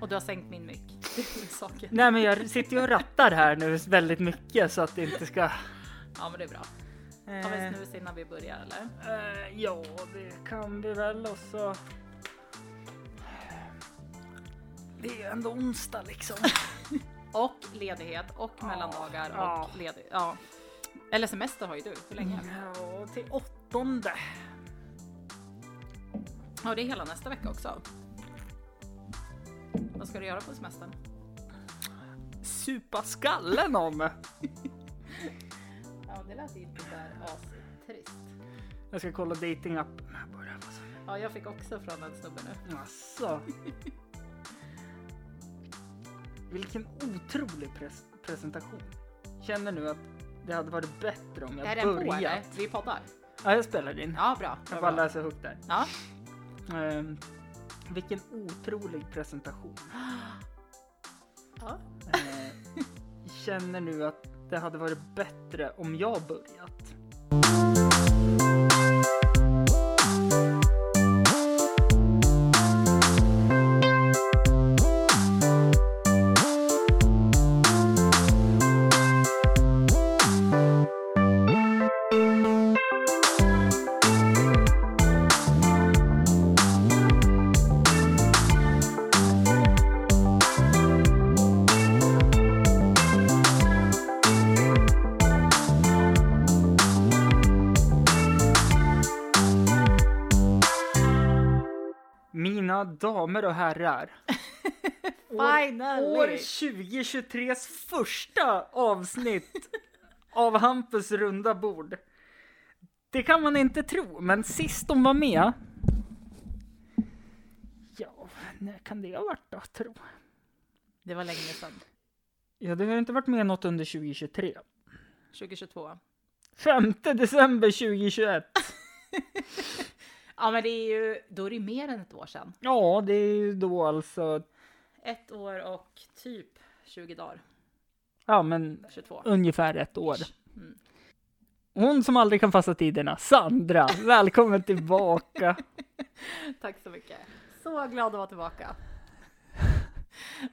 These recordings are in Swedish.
Och du har sänkt min mick. Nej men jag sitter ju och rattar här nu väldigt mycket så att det inte ska... Ja men det är bra. Har vi Eh, snus innan vi börjar eller? eh, ja, det kan vi väl och så... Det är ju ändå onsdag liksom. Och ledighet och mellandagar Ja. och ledighet. Ja. Eller semester har ju du. Hur länge? Ja, till åttonde. Ja det är hela nästa vecka också. Vad ska du göra på semestern? Supa skallen mig. Ja det lät inte där astrist. Jag ska kolla datingappen. här bara. Ja jag fick också från en snubbe nu. Asså. Vilken otrolig pres presentation. Känner nu att det hade varit bättre om jag är den på eller? börjat. Vi poddar. Ja, jag spelar in. Ja bra. Jag bara bra. läser högt där. Ja. Ehm, vilken otrolig presentation. ja. Eh, känner nu att det hade varit bättre om jag börjat. Damer och herrar. Finally! År 2023s första avsnitt av Hampus runda bord. Det kan man inte tro, men sist de var med. Ja, när kan det ha varit då, tro? Det var länge sedan. Ja, det har inte varit med något under 2023. 2022. 5 december 2021. Ja men det är ju, då är det mer än ett år sedan. Ja, det är ju då alltså, Ett år och typ 20 dagar. ja men 22. ungefär ett år. Mm. Hon som aldrig kan passa tiderna, Sandra, välkommen tillbaka. Tack så mycket. Så glad att vara tillbaka.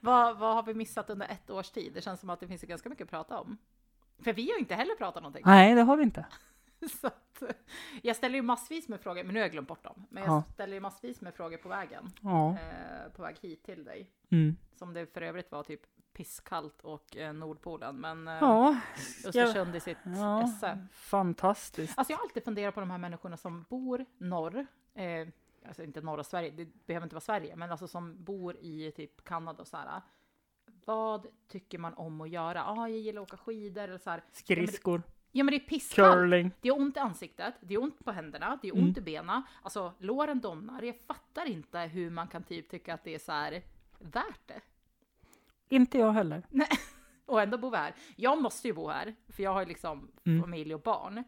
vad, vad har vi missat under ett års tid? Det känns som att det finns ganska mycket att prata om. För vi har inte heller pratat någonting. Nej, det har vi inte. Så att, jag ställer ju massvis med frågor, men nu har jag glömt bort dem. Men jag Ja. ställer ju massvis med frågor på vägen. Ja. Eh, på väg hit till dig. Mm. Som det för övrigt var typ pisskallt och eh, Nordpolen. Men eh, Ja, Östersund i sitt ja, esse. fantastiskt. Alltså jag har alltid funderat på de här människorna som bor norr. Eh, alltså inte norra Sverige, det behöver inte vara Sverige, men alltså som bor i typ Kanada och så här. Vad tycker man om att göra? Ja, ah, jag gillar att åka skidor eller så här. Skridskor, Ja, men det är pisskallt. curling. Det är ont i ansiktet, det är ont på händerna, det är ont i benen. Alltså låren domnar. Jag fattar inte hur man kan typ tycka att det är så här värt det. Inte jag heller. Och ändå bo här. Jag måste ju bo här, för jag har ju liksom Mm. familj och barn.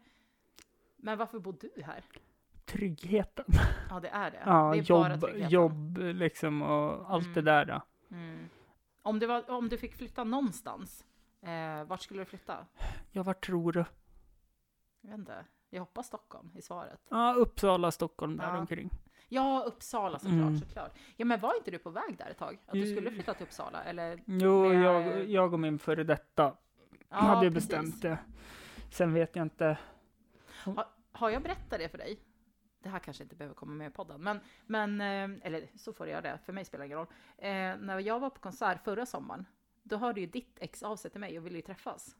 Men varför bor du här? Tryggheten. Ja, det är det. Ja, det är bara jobb, tryggheten. jobb liksom och allt det där. då. Mm. Om, det var, om du fick flytta någonstans, eh, vart skulle du flytta? Ja, vart tror du? Jag vet inte. Jag hoppas Stockholm i svaret. Ja, Uppsala, Stockholm, där Ja. omkring. Ja, Uppsala såklart, Mm. såklart. Ja, men var inte du på väg där ett tag? Att du skulle flytta till Uppsala? Eller? Jo, Men- jag, jag och min före detta Ja, hade ju precis. bestämt det. Sen vet jag inte. Har jag berättat det för dig? Det här kanske inte behöver komma med i podden, men, men eh, eller så får göra det, för mig spelar det ingen roll. Eh, när jag var på konsert förra sommaren, då hörde ju ditt ex av sig till mig och ville ju träffas.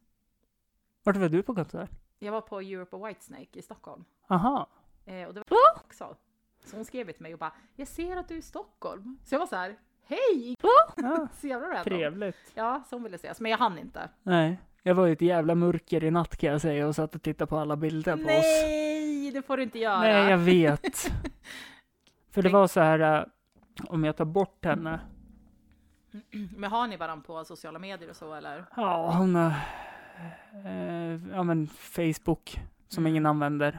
Vart var du på konsert? Jag var på Europe och Whitesnake i Stockholm. Aha. Eh, och det var också. Så hon skrev till mig och bara, jag ser att du är i Stockholm. Så jag var så här, hej! Ja, Så jävla random. Ja, så hon ville ses, men jag hann inte. Nej, jag var ju ett jävla mörker i natt kan jag säga och satt och tittade på alla bilder på oss. Nej, det får du inte göra. Nej, jag vet. För det var så här, äh, om jag tar bort henne. Men har ni varandra på sociala medier och så eller? Ja, hon har, eh, ja men Facebook som Mm. ingen använder.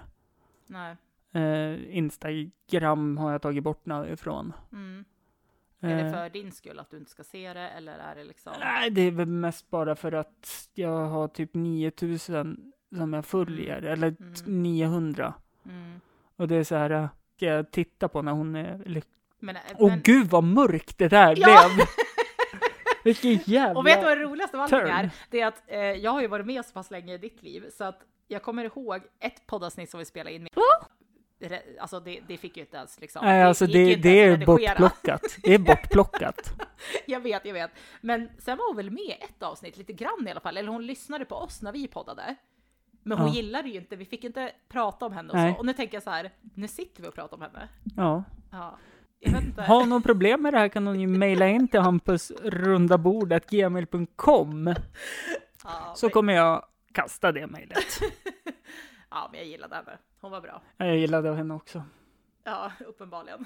Nej. Eh, Instagram har jag tagit bort nu ifrån. Mm. Är det Eh, för din skull att du inte ska se det eller är det liksom? Nej, det är väl mest bara för att jag har typ 9000 som jag följer, eller t- Mm. 900. Mm. Och det är så här, äh, ska jag titta på när hon är lycklig? Men, Åh men, gud vad mörkt det där Ja! blev! Vilken jävla... Och vet du vad det roligaste av allting är? Det är att eh, jag har ju varit med så pass länge i ditt liv så att jag kommer ihåg ett poddavsnitt som vi spelade in med. Alltså det, det fick ju inte ens liksom. Nej, alltså det, inte det är bortplockat. Det är bortplockat. Jag vet, jag vet. Men sen var hon väl med ett avsnitt, lite grann i alla fall. Eller hon lyssnade på oss när vi poddade. Men hon Ja. gillade ju inte, vi fick inte prata om henne och Nej. så. Och nu tänker jag så här, nu sitter vi och pratar om henne. Ja. Ja. Har hon något problem med det här kan hon ju mejla in till hampusrundabordet.gmail.com Ja, så men- kommer jag kasta det mejlet. ja, men jag gillade henne. Hon var bra. Jag gillade henne också. Ja, uppenbarligen.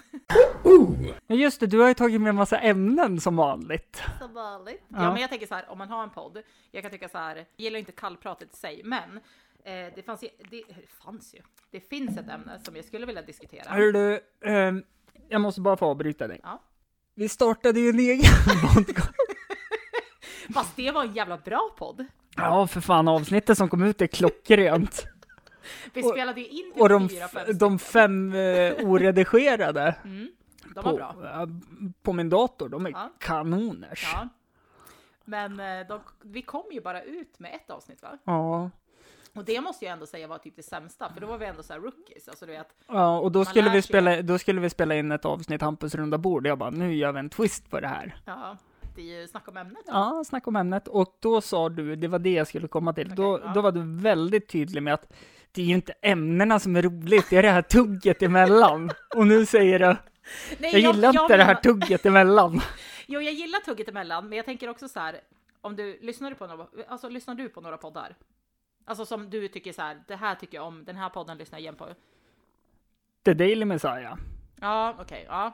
Ja just det, du har ju tagit med en massa ämnen som vanligt. Som vanligt. Ja. Ja. men jag tänker så här, om man har en podd, jag kan tycka så här, jag gillar inte kallpratet i sig, men eh, det fanns ju, det, det fanns ju, det finns ett ämne som jag skulle vilja diskutera. Hör du, ehm, jag måste bara få avbryta dig. Ja. Vi startade ju en egen podcast. Fast det var en jävla bra podd. Ja, för fan, avsnittet som kom ut är klockrent. Vi spelade ju in till Och de, fyra, fem de fem eh, oredigerade Mm, de var på, bra. på min dator, de är Ja. kanoners. Ja. Men eh, de, vi kom ju bara ut med ett avsnitt va? Ja. Och det måste jag ändå säga var typ det sämsta, för då var vi ändå så här rookies. Alltså du vet, Ja, och då skulle, vi sig. spela, då skulle vi spela in ett avsnitt Hampus runda bord. Jag bara, nu gör vi en twist på det här. ja, det är ju snack om ämnet. Ja, snack om ämnet. Och då sa du, det var det jag skulle komma till. då, Okej, ja. då var du väldigt tydlig med att det är ju inte ämnena som är roligt, det är det här tugget emellan. Och nu säger du, Nej, jag gillar inte det här tugget emellan. Jo, jag gillar tugget emellan, men jag tänker också så här, om du lyssnar på några, alltså lyssnar du på några poddar? Alltså som du tycker så här, det här tycker jag om, den här podden lyssnar jag igen på. The Daily Messiah, Ja, okej, ja.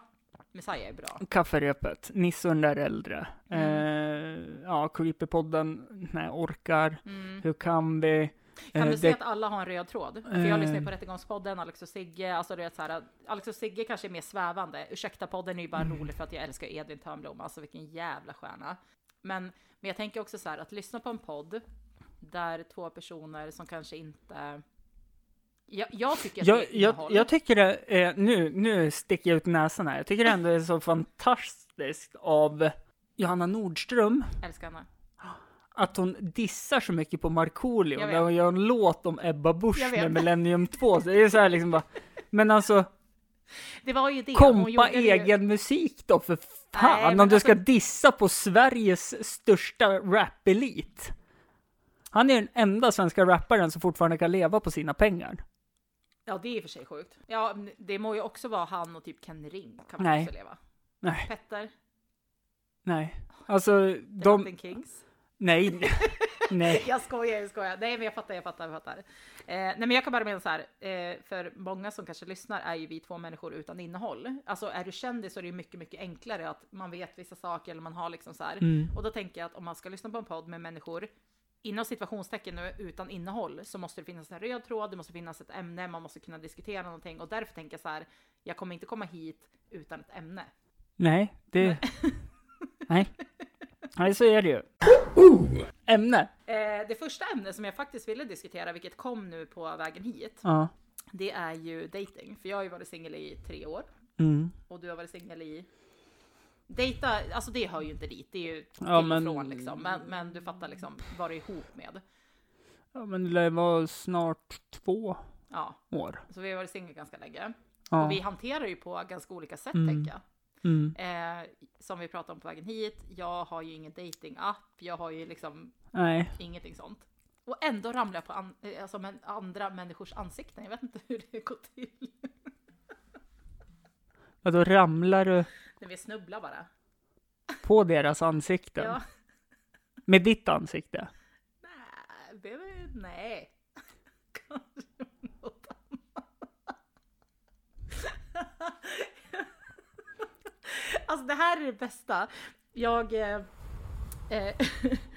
Messiah är bra. Kafferepet, Nisse och den där äldre. Mm. Eh, ja, Creepypodden, nej, orkar, Mm. hur kan vi? Kan Eh, du det- säga att alla har en röd tråd? För jag lyssnar ju Eh. på Rättegångspodden, Alex och Sigge, alltså du vet så här, Alex och Sigge kanske är mer svävande. Ursäkta-podden är ju bara Mm. rolig för att jag älskar Edvin Törnblom, alltså vilken jävla stjärna. Men, men jag tänker också så här, att lyssna på en podd där två personer som kanske inte... Jag, jag tycker att Jag, det är jag, jag tycker det, är, nu, nu sticker jag ut näsan här, jag tycker ändå det är så fantastiskt av Johanna Nordström älskar henne. att hon dissar så mycket på Markoolio när hon gör en låt om Ebba Busch med Millennium 2. Så det är så här liksom bara, men alltså Det var ju det. kompa gjorde det egen musik då för fan Nej, om du ska alltså- dissa på Sveriges största rap-elit. Han är den enda svenska rapparen som fortfarande kan leva på sina pengar. Ja, det är i och för sig sjukt. Ja, det må ju också vara han och typ Ken Ring kan man Nej. också leva. Nej, Petter, nej. Alltså, de, Latin Kings. nej, nej. Jag skojar, jag skojar. Nej, men jag fattar, jag fattar, jag fattar. Eh, nej, men jag kan bara mena så här, eh, för många som kanske lyssnar är ju vi två människor utan innehåll. Alltså är du kändis så är det ju mycket, mycket enklare att man vet vissa saker eller man har liksom så här. Mm. Och då tänker jag att om man ska lyssna på en podd med människor inom situationstecken nu utan innehåll så måste det finnas en röd tråd, det måste finnas ett ämne, man måste kunna diskutera någonting och därför tänker jag så här, jag kommer inte komma hit utan ett ämne. Nej, det... Nej. Nej, så är det ju. Ämne. Eh, det första ämnet som jag faktiskt ville diskutera, vilket kom nu på vägen hit, Ja. det är ju dating. För jag har ju varit singel i tre år Mm. och du har varit singel i... Dejta, alltså det hör ju inte dit, det är ju Ja, men- från liksom. Men, men du fattar liksom vad du är ihop med. Ja, men det vara snart två Ja, år. så vi har varit singel ganska länge. Ja. Och vi hanterar ju på ganska olika sätt Mm. tänker jag. Mm. Eh, som vi pratade om på vägen hit, jag har ju ingen dating-app, jag har ju liksom Nej. ingenting sånt. Och ändå ramlar jag på an- eh, alltså, men andra människors ansikten, jag vet inte hur det går till. Och då ramlar du När vi snubblar bara. på deras ansikten. Ja. Med ditt ansikte. Nej, är, nej. Kanske något annat. Alltså det här är det bästa. Jag eh, eh,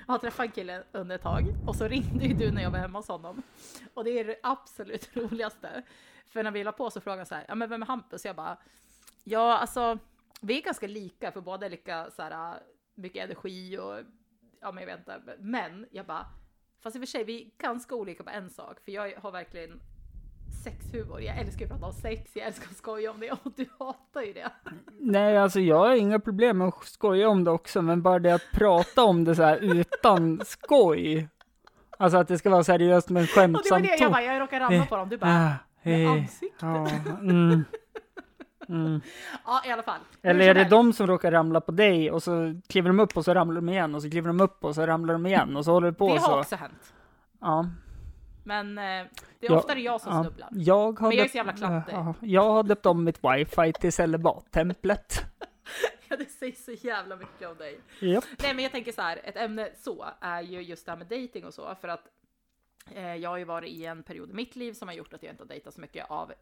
har träffat en kille under ett tag och så ringde ju du när jag var hemma hos honom. Och det är det absolut roligaste. För när vi la på så frågade han så här, ja men vem är Hampus? Jag bara, ja alltså vi är ganska lika för båda är lika så här mycket energi och ja men jag vet inte. Men jag bara, fast i och för sig vi är ganska olika på en sak. För jag har verkligen sexhumor. Jag älskar att prata om sex, jag älskar att skoja om det och du hatar ju det. Nej, alltså jag har inga problem med att skoja om det också, men bara det att prata om det så här utan skoj. Alltså att det ska vara seriöst men Och det var skämtsamt. det jag bara, jag råkar ramla på dem. Du bara, med ansiktet. ja, mm, mm. Ja, i alla fall. Eller är det helst. de som råkar ramla på dig och så kliver de upp och så ramlar de igen och så kliver de upp och så ramlar de igen och så håller det på Det har så. också hänt. Ja, Men eh, det är Ja, oftare jag som ja. snubblar. Jag har Men jag är så jävla klantig. Ja, jag har döpt om mitt wifi till celibattemplet. Ja, det säger så jävla mycket om dig. Japp. Nej, men jag tänker så här, ett ämne så är ju just det här med dating och så, för att eh, jag har ju varit i en period i mitt liv som har gjort att jag inte har dejtat så mycket av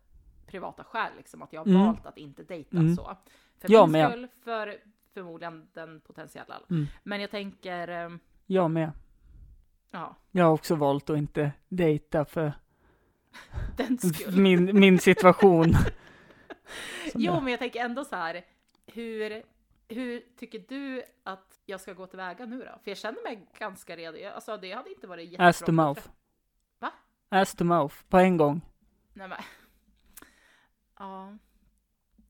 privata skäl, liksom att jag har Mm. valt att inte dejta Mm. så. För Jag min skull, för förmodligen den potentiella. Mm. Men jag tänker, eh, Jag med. ja, Jag har också valt att inte dejta för den skull. min, min situation. Jo, men jag tänker ändå så här, hur, hur tycker du att jag ska gå tillväga nu då? För jag känner mig ganska redo. Alltså det hade inte varit Ass to mouth. Va? Ass to mouth, på en gång. Nej men. Ja.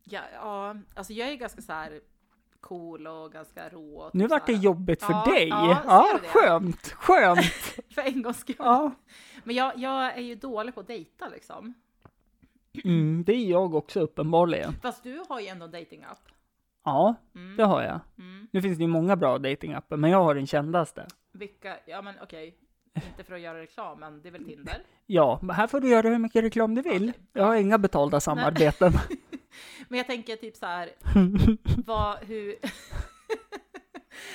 Ja, ja, alltså jag är ganska så här cool och ganska rå. och Nu typ vart det jobbigt för Ja, dig. ja, Ja, skönt, skönt. För en gångs skull. Ja. Men jag, jag är ju dålig på att dejta liksom. Mm, det är jag också uppenbarligen. Fast du har ju ändå en datingapp. Ja, Mm. det har jag. Mm. Nu finns det ju många bra datingappar, men jag har den kändaste. Vilka, ja men okej. Inte för att göra reklam, men det är väl Tinder. Ja, men här får du göra hur mycket reklam du vill. Okej. Jag har inga betalda samarbeten. Men jag tänker typ så här, vad, hur...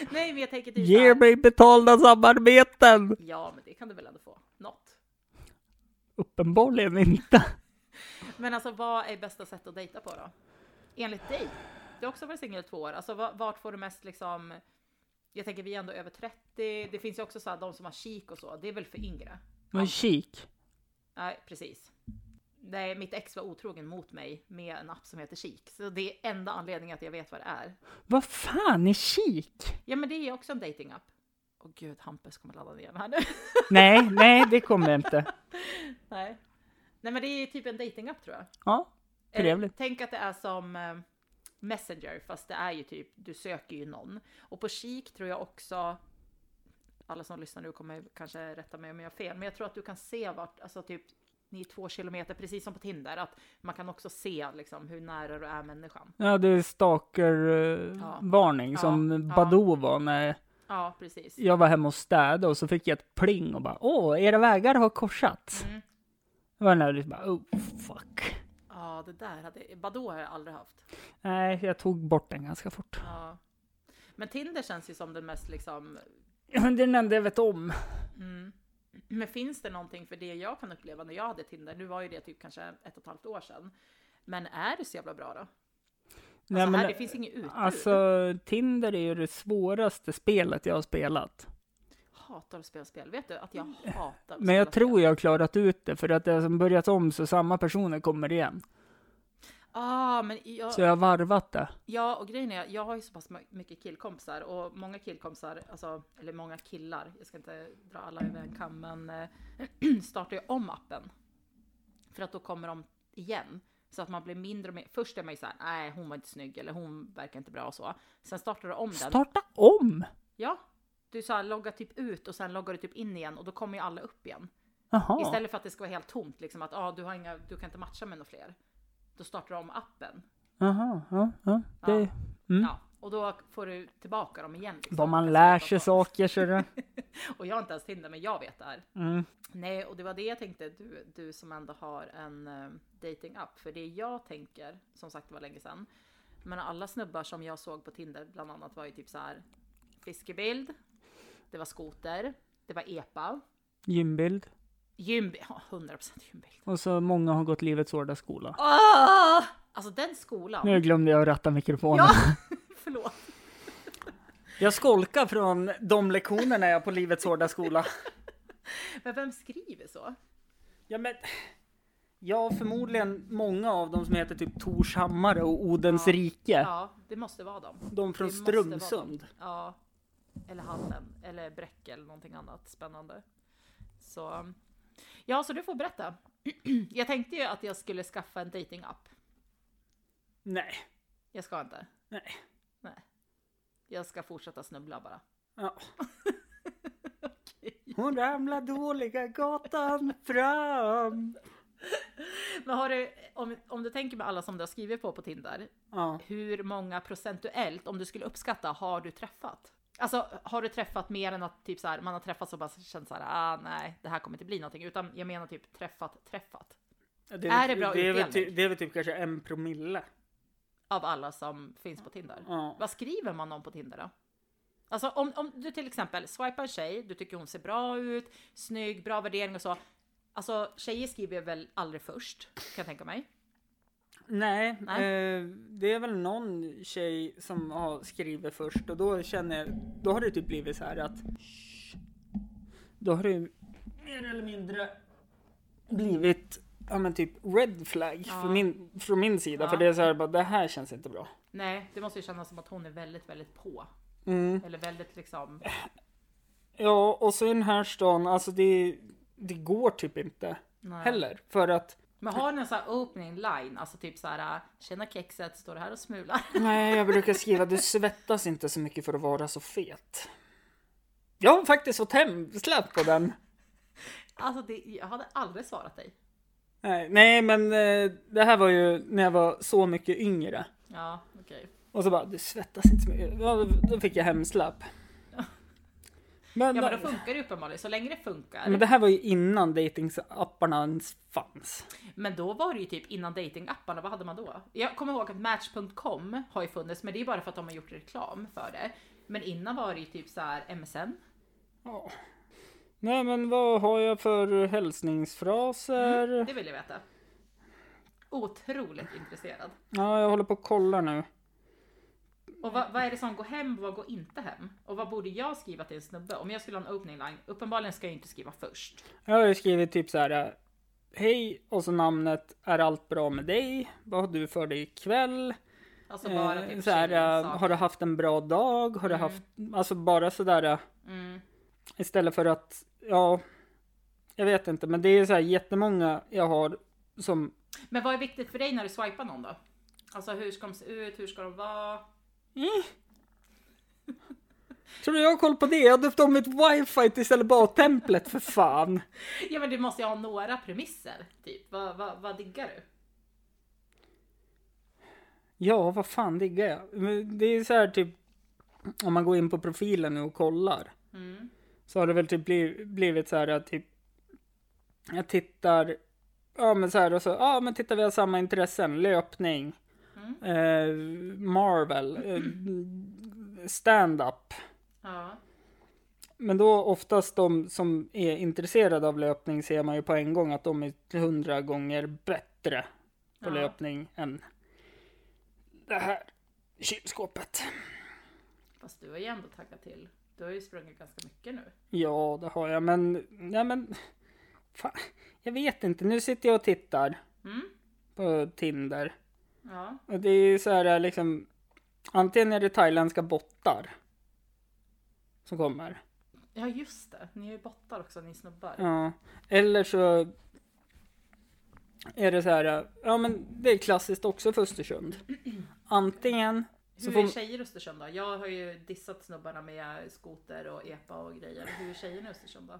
Nej, men jag tänker typ så Ge här. mig betalda samarbeten! Ja, men det kan du väl ändå få. Något. Uppenbarligen inte. Men alltså, vad är bästa sätt att dejta på då? Enligt dig? Du har också varit singel i två år. Alltså, va- vart får du mest liksom... Jag tänker, vi är ändå över 30. Det finns ju också så här, de som har kik och så. Det är väl för yngre? Men kik. Nej, precis. Nej, mitt ex var otrogen mot mig med en app som heter Kik. Så det är enda anledningen att jag vet vad det är. Vad fan är kik? Ja, men det är också en datingapp. Åh gud, Hampus kommer ladda ner den här nu. Nej, nej, det kommer jag inte. Nej. Nej, men det är typ en datingapp tror jag. Ja, trevligt. tänk att det är som eh, Messenger, fast det är ju typ, du söker ju någon. Och på Kik tror jag också, alla som lyssnar nu kommer kanske rätta mig om jag har fel, men jag tror att du kan se vart, alltså typ ni är två kilometer, precis som på Tinder, att man kan också se liksom hur nära du är människan. Ja, det är stalker-varning Ja. som Ja. Badoo var när Ja, precis. jag var hemma och städade och så fick jag ett pling och bara åh, era vägar har korsats. Mm. Det var när jag bara oh fuck. Ja, det där hade, Badoo har jag aldrig haft. Nej, jag tog bort den ganska fort. Ja. Men Tinder känns ju som den mest liksom Ja, det är den enda jag vet om. Mm. Men finns det någonting för det jag kan uppleva när jag hade Tinder? Nu var ju det typ kanske ett och ett halvt år sedan. Men är det så jävla bra då? Alltså Nej, men, här, det finns inget utbud. Alltså, Tinder är ju det svåraste spelet jag har spelat. Hatar att spela spel. Vet du att jag hatar att Men jag spela tror jag har klarat ut det, för att det har börjat om så samma personer kommer igen. Ah, men jag, Så jag har varvat det. ja, och grejen är, jag har ju så pass mycket killkompisar och många killkompisar, alltså, eller många killar, jag ska inte dra alla över en kam, men eh, startar ju om appen. För att då kommer de igen. Så att man blir mindre och mer, först är man ju såhär, nej hon var inte snygg eller hon verkar inte bra och så. Sen startar du om den. Starta om! Ja, du så här, loggar typ ut och sen loggar du typ in igen och då kommer ju alla upp igen. Jaha. Istället för att det ska vara helt tomt, liksom att ah, du, har inga, du kan inte matcha med några fler. Då startar du om appen. Jaha, ja, ja. Det, Ja. Mm. Ja, och då får du tillbaka dem igen. Liksom. Vad man lär sig saker så det. Och jag har inte ens Tinder, men jag vet det här. Mm. Nej, och det var det jag tänkte, du, du som ändå har en uh, dating-app. För det jag tänker, som sagt det var länge sedan, men alla snubbar som jag såg på Tinder bland annat var ju typ så här fiskebild, det var skoter, det var epa, Gymbild. gymbild, ja 100% gymbild. Och så många har gått livets hårda skola. Ah! Alltså den skolan. Nu glömde jag att ratta mikrofonen. Ja, förlåt. Jag skolkar från de lektionerna jag på livets hårda skola. Men vem skriver så? Ja, men... Ja, förmodligen många av dem som heter typ Torshammare och Odens Ja. rike. Ja, det måste vara dem. De från Det Strömsund. Ja, eller Hallen, eller Bräcke eller någonting annat spännande. Så, ja, så du får berätta. Jag tänkte ju att jag skulle skaffa en datingapp. Nej. Jag ska inte. Nej. Nej. Jag ska fortsätta snubbla bara. Ja. Hon ramlar dåliga gatan fram. Men har du, om, om du tänker med alla som du har skrivit på på Tinder, Ja. hur många procentuellt, om du skulle uppskatta, har du träffat? Alltså har du träffat mer än att typ så här, man har träffat och bara känt så här, ah nej, det här kommer inte bli någonting, utan jag menar typ träffat, träffat. Det Är det bra det är, väl typ, det är väl typ kanske en promille. Av alla som finns på Tinder. Ja. Vad skriver man om på Tinder då? Alltså om, om du till exempel swipar en tjej, du tycker hon ser bra ut, snygg, bra värdering och så. Alltså tjejer skriver väl aldrig först, kan jag tänka mig. Nej, Nej. Eh, det är väl någon tjej som har skrivit först och då känner jag, då har det typ blivit så här att då har det mer eller mindre blivit ja men typ red flag Ja. för min, från min sida Ja. för det är så här bara det här känns inte bra. Nej, det måste ju kännas som att hon är väldigt, väldigt på. Mm. Eller väldigt liksom, Ja och så i den här stan, alltså det, det går typ inte nej. heller för att Men har ni en sån här opening line, alltså typ så här, tjena kexet, står det här och smular? Nej, jag brukar skriva du svettas inte så mycket för att vara så fet. Jag har faktiskt fått hemsläpp på den. Alltså det, jag hade aldrig svarat dig. Nej, nej men eh, det här var ju när jag var så mycket yngre. Ja, okej. Och så bara, du svettas inte så mycket. Då fick jag hemsläpp. Men, Ja men då funkar det ju uppenbarligen, så länge det funkar. men det här var ju innan datingapparna ens fanns. Men då var det ju typ innan datingapparna, vad hade man då? Jag kommer ihåg att Match.com har ju funnits, men det är bara för att de har gjort reklam för det. Men innan var det ju typ så här MSN. Ja. Nej men vad har jag för hälsningsfraser? Det vill jag veta. Otroligt intresserad. Ja, jag håller på och kollar nu. Och vad, vad är det som går hem och vad går inte hem? Och vad borde jag skriva till en snubbe? Om jag skulle ha en opening line, uppenbarligen ska jag inte skriva först. Jag har ju skrivit typ så här. Hej och så namnet. Är allt bra med dig? Vad har du för dig ikväll? Alltså bara Eh, typ så här, eh, har du haft en bra dag? Har du Mm. haft, alltså bara sådär. eh, Mm. Istället för att, ja, jag vet inte, men det är så här jättemånga jag har som, Men vad är viktigt för dig när du swipar någon då? Alltså hur ska de se ut? Hur ska de vara? Tror du jag har koll på det? Jag har döpt om mitt wifi till istället bara templet för fan. Ja men du måste ju ha några premisser. Typ. Vad, vad, vad diggar du? Ja, vad fan diggar jag? Det är så här typ, om man går in på profilen nu och kollar. Mm. Så har det väl typ bliv, blivit så här att typ, jag tittar, ja men så här och så, ja men tittar vi har samma intressen, löpning, Mm. eh, Marvel, eh, stand-up. Ja. Men då oftast de som är intresserade av löpning ser man ju på en gång att de är hundra gånger bättre på Ja. löpning än det här kylskåpet. Fast du har ju ändå taggat till. Du har ju sprungit ganska mycket nu. Ja, det har jag, men, ja men, fan, jag vet inte, nu sitter jag och tittar Mm. på Tinder. Ja. Och det är ju så här liksom, antingen är det thailändska bottar som kommer. ja just det, ni är ju bottar också ni snubbar. Ja, eller så är det så här, ja men det är klassiskt också för Östersund. Antingen Hur är tjejer i Östersund då? Jag har ju dissat snubbarna med skoter och epa och grejer. Hur är tjejerna i Östersund då?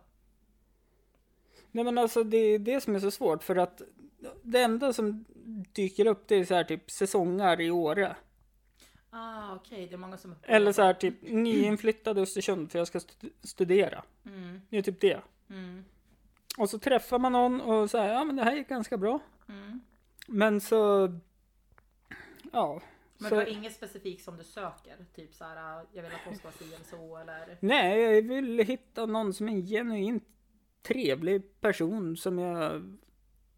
Nej men alltså det är det som är så svårt för att det enda som dyker upp det är så här typ säsongar i Åre. Ah okej, det är många som... Eller så här typ nyinflyttad i Östersund för jag ska stu- studera. Mm, Det är typ det. mm, Och så träffar man någon och säger ja men det här gick ganska bra. mm. Men så... Ja. Men så, du har inget specifikt som du söker? Typ så här, jag vill att hon ska vara si eller så eller? Nej, jag vill hitta någon som är en genuint trevlig person som jag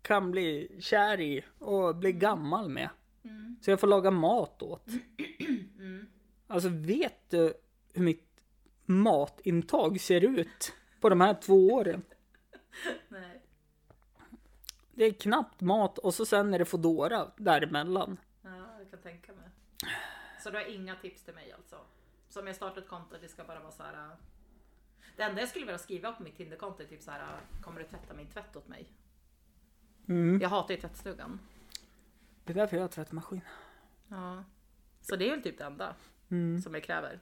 kan bli kär i och bli gammal med. Mm. Så jag får laga mat åt. Mm. Alltså vet du hur mitt matintag ser ut på de här två åren? Nej. Det är knappt mat och så sen är det Foodora däremellan. Ja, jag kan tänka mig. Så du har inga tips till mig alltså? Så om jag startar ett konto, det ska bara vara så här. Det enda jag skulle vilja skriva på mitt Tinderkonto är typ så här. Kommer du tvätta min tvätt åt mig? Mm. Jag hatar ju tvättstugan. Det är därför jag har tvättmaskin. Ja. Så det är väl typ det enda Mm. som jag kräver.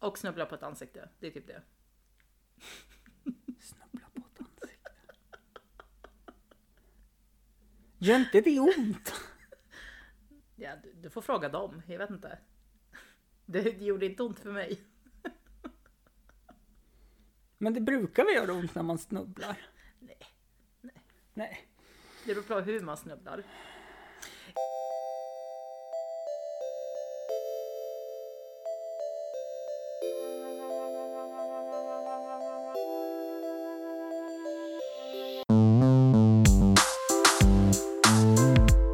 Och snubbla på ett ansikte. Det är typ det. Snubbla på ett ansikte. Gör inte det ont? Ja, du, du får fråga dem. Jag vet inte. Det gjorde inte ont för mig. Men det brukar väl göra ont när man snubblar? Nej. Nej. Det beror på hur man snubblar.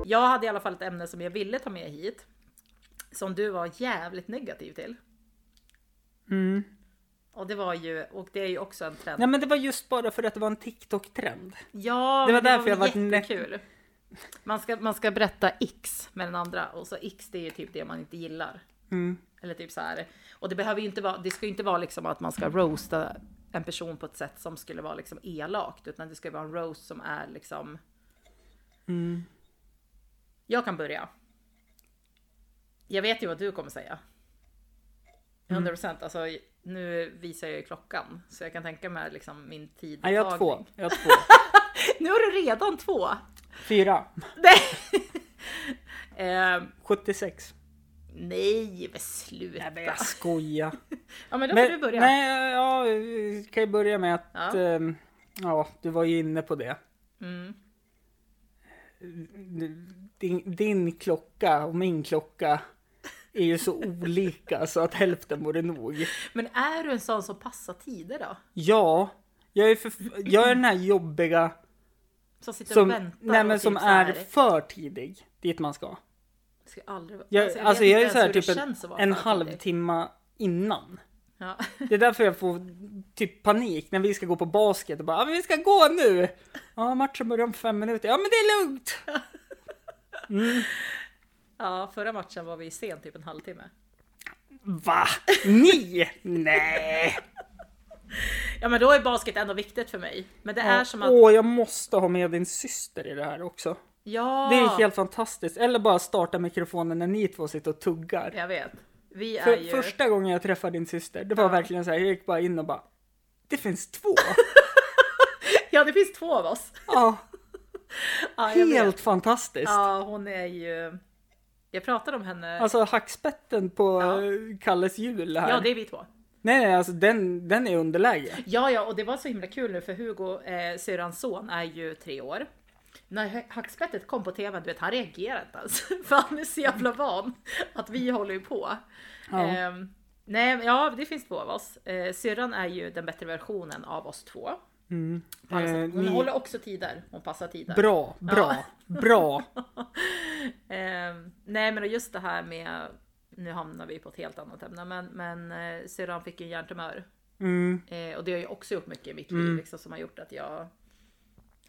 Jag hade i alla fall ett ämne som jag ville ta med hit. Som du var jävligt negativ till. Mm. Och det var ju, och det är ju också en trend. Nej men det var just bara för att det var en TikTok-trend. Ja, Det var men därför jag var jättekul. Man ska, man ska berätta X med den andra och så X det är ju typ det man inte gillar. Mm. Eller typ så här. Och det behöver ju inte vara, det ska ju inte vara liksom att man ska roasta en person på ett sätt som skulle vara liksom elakt, utan det ska vara en roast som är liksom. Mm. Jag kan börja. Jag vet ju vad du kommer säga. Mm. 100 procent. Alltså, nu visar jag ju klockan så jag kan tänka mig liksom min tid. Nej, jag har två. Jag har två. Nu har du redan två. Fyra. Nej. eh, 76. nej, men sluta. Nej men jag skojar. Ja, men då får du börja. Nej, ja, vi kan ju börja med att Ja. ehm, ja, du var ju inne på det. Mm. Din, din klocka och min klocka är ju så olika så att hälften vore nog. Men är du en sån som passar tider då? Ja, jag är, för, jag är den här jobbiga Som sitter som, och väntar nej, men som typ här, är för tidig dit man ska. Ska aldrig vara... Jag, vet alltså jag är så här typ en, en halvtimme innan. Ja. Det är därför jag får typ panik när vi ska gå på basket och bara ah, men vi ska gå nu. Ja, matchen börjar om fem minuter. Ja, men det är lugnt. ja, förra matchen var vi sen typ en halvtimme. Va? Ni? Nej. Ja, men då är basket ändå viktigt för mig. Men det är som att... Åh, jag måste ha med din syster i det här också. Ja, Det är helt fantastiskt. Eller bara starta mikrofonen när ni två sitter och tuggar. jag vet. Vi är För ju... första gången jag träffade din syster, det var Ja. verkligen så här, jag gick bara in och bara Det finns två! Ja, det finns två av oss. Ja, Ja, jag vet. helt fantastiskt! Ja, hon är ju... Jag pratade om henne. Alltså hackspetten på Ja. eh, Kalles jul här. Ja, det är vi två. Nej, nej, alltså den, den är underläge. Ja, ja, och det var så himla kul nu för Hugo, eh, syrrans son, är ju tre år. När hackspettet kom på tv, du vet, han reagerade inte ens. För han är så jävla van att vi håller ju på. Ja. Ehm, nej, ja, det finns två av oss. Eh, syrran är ju den bättre versionen av oss två. Mm. Eh. Hon ni- håller också tider. Hon passar tider. Bra, bra, bra! Ehm, nej, men just det här med, nu hamnar vi på ett helt annat ämne, men, men eh, syrran fick en hjärntumör. Mm. Eh, och det har ju också gjort mycket i mitt liv Mm. liksom, som har gjort att jag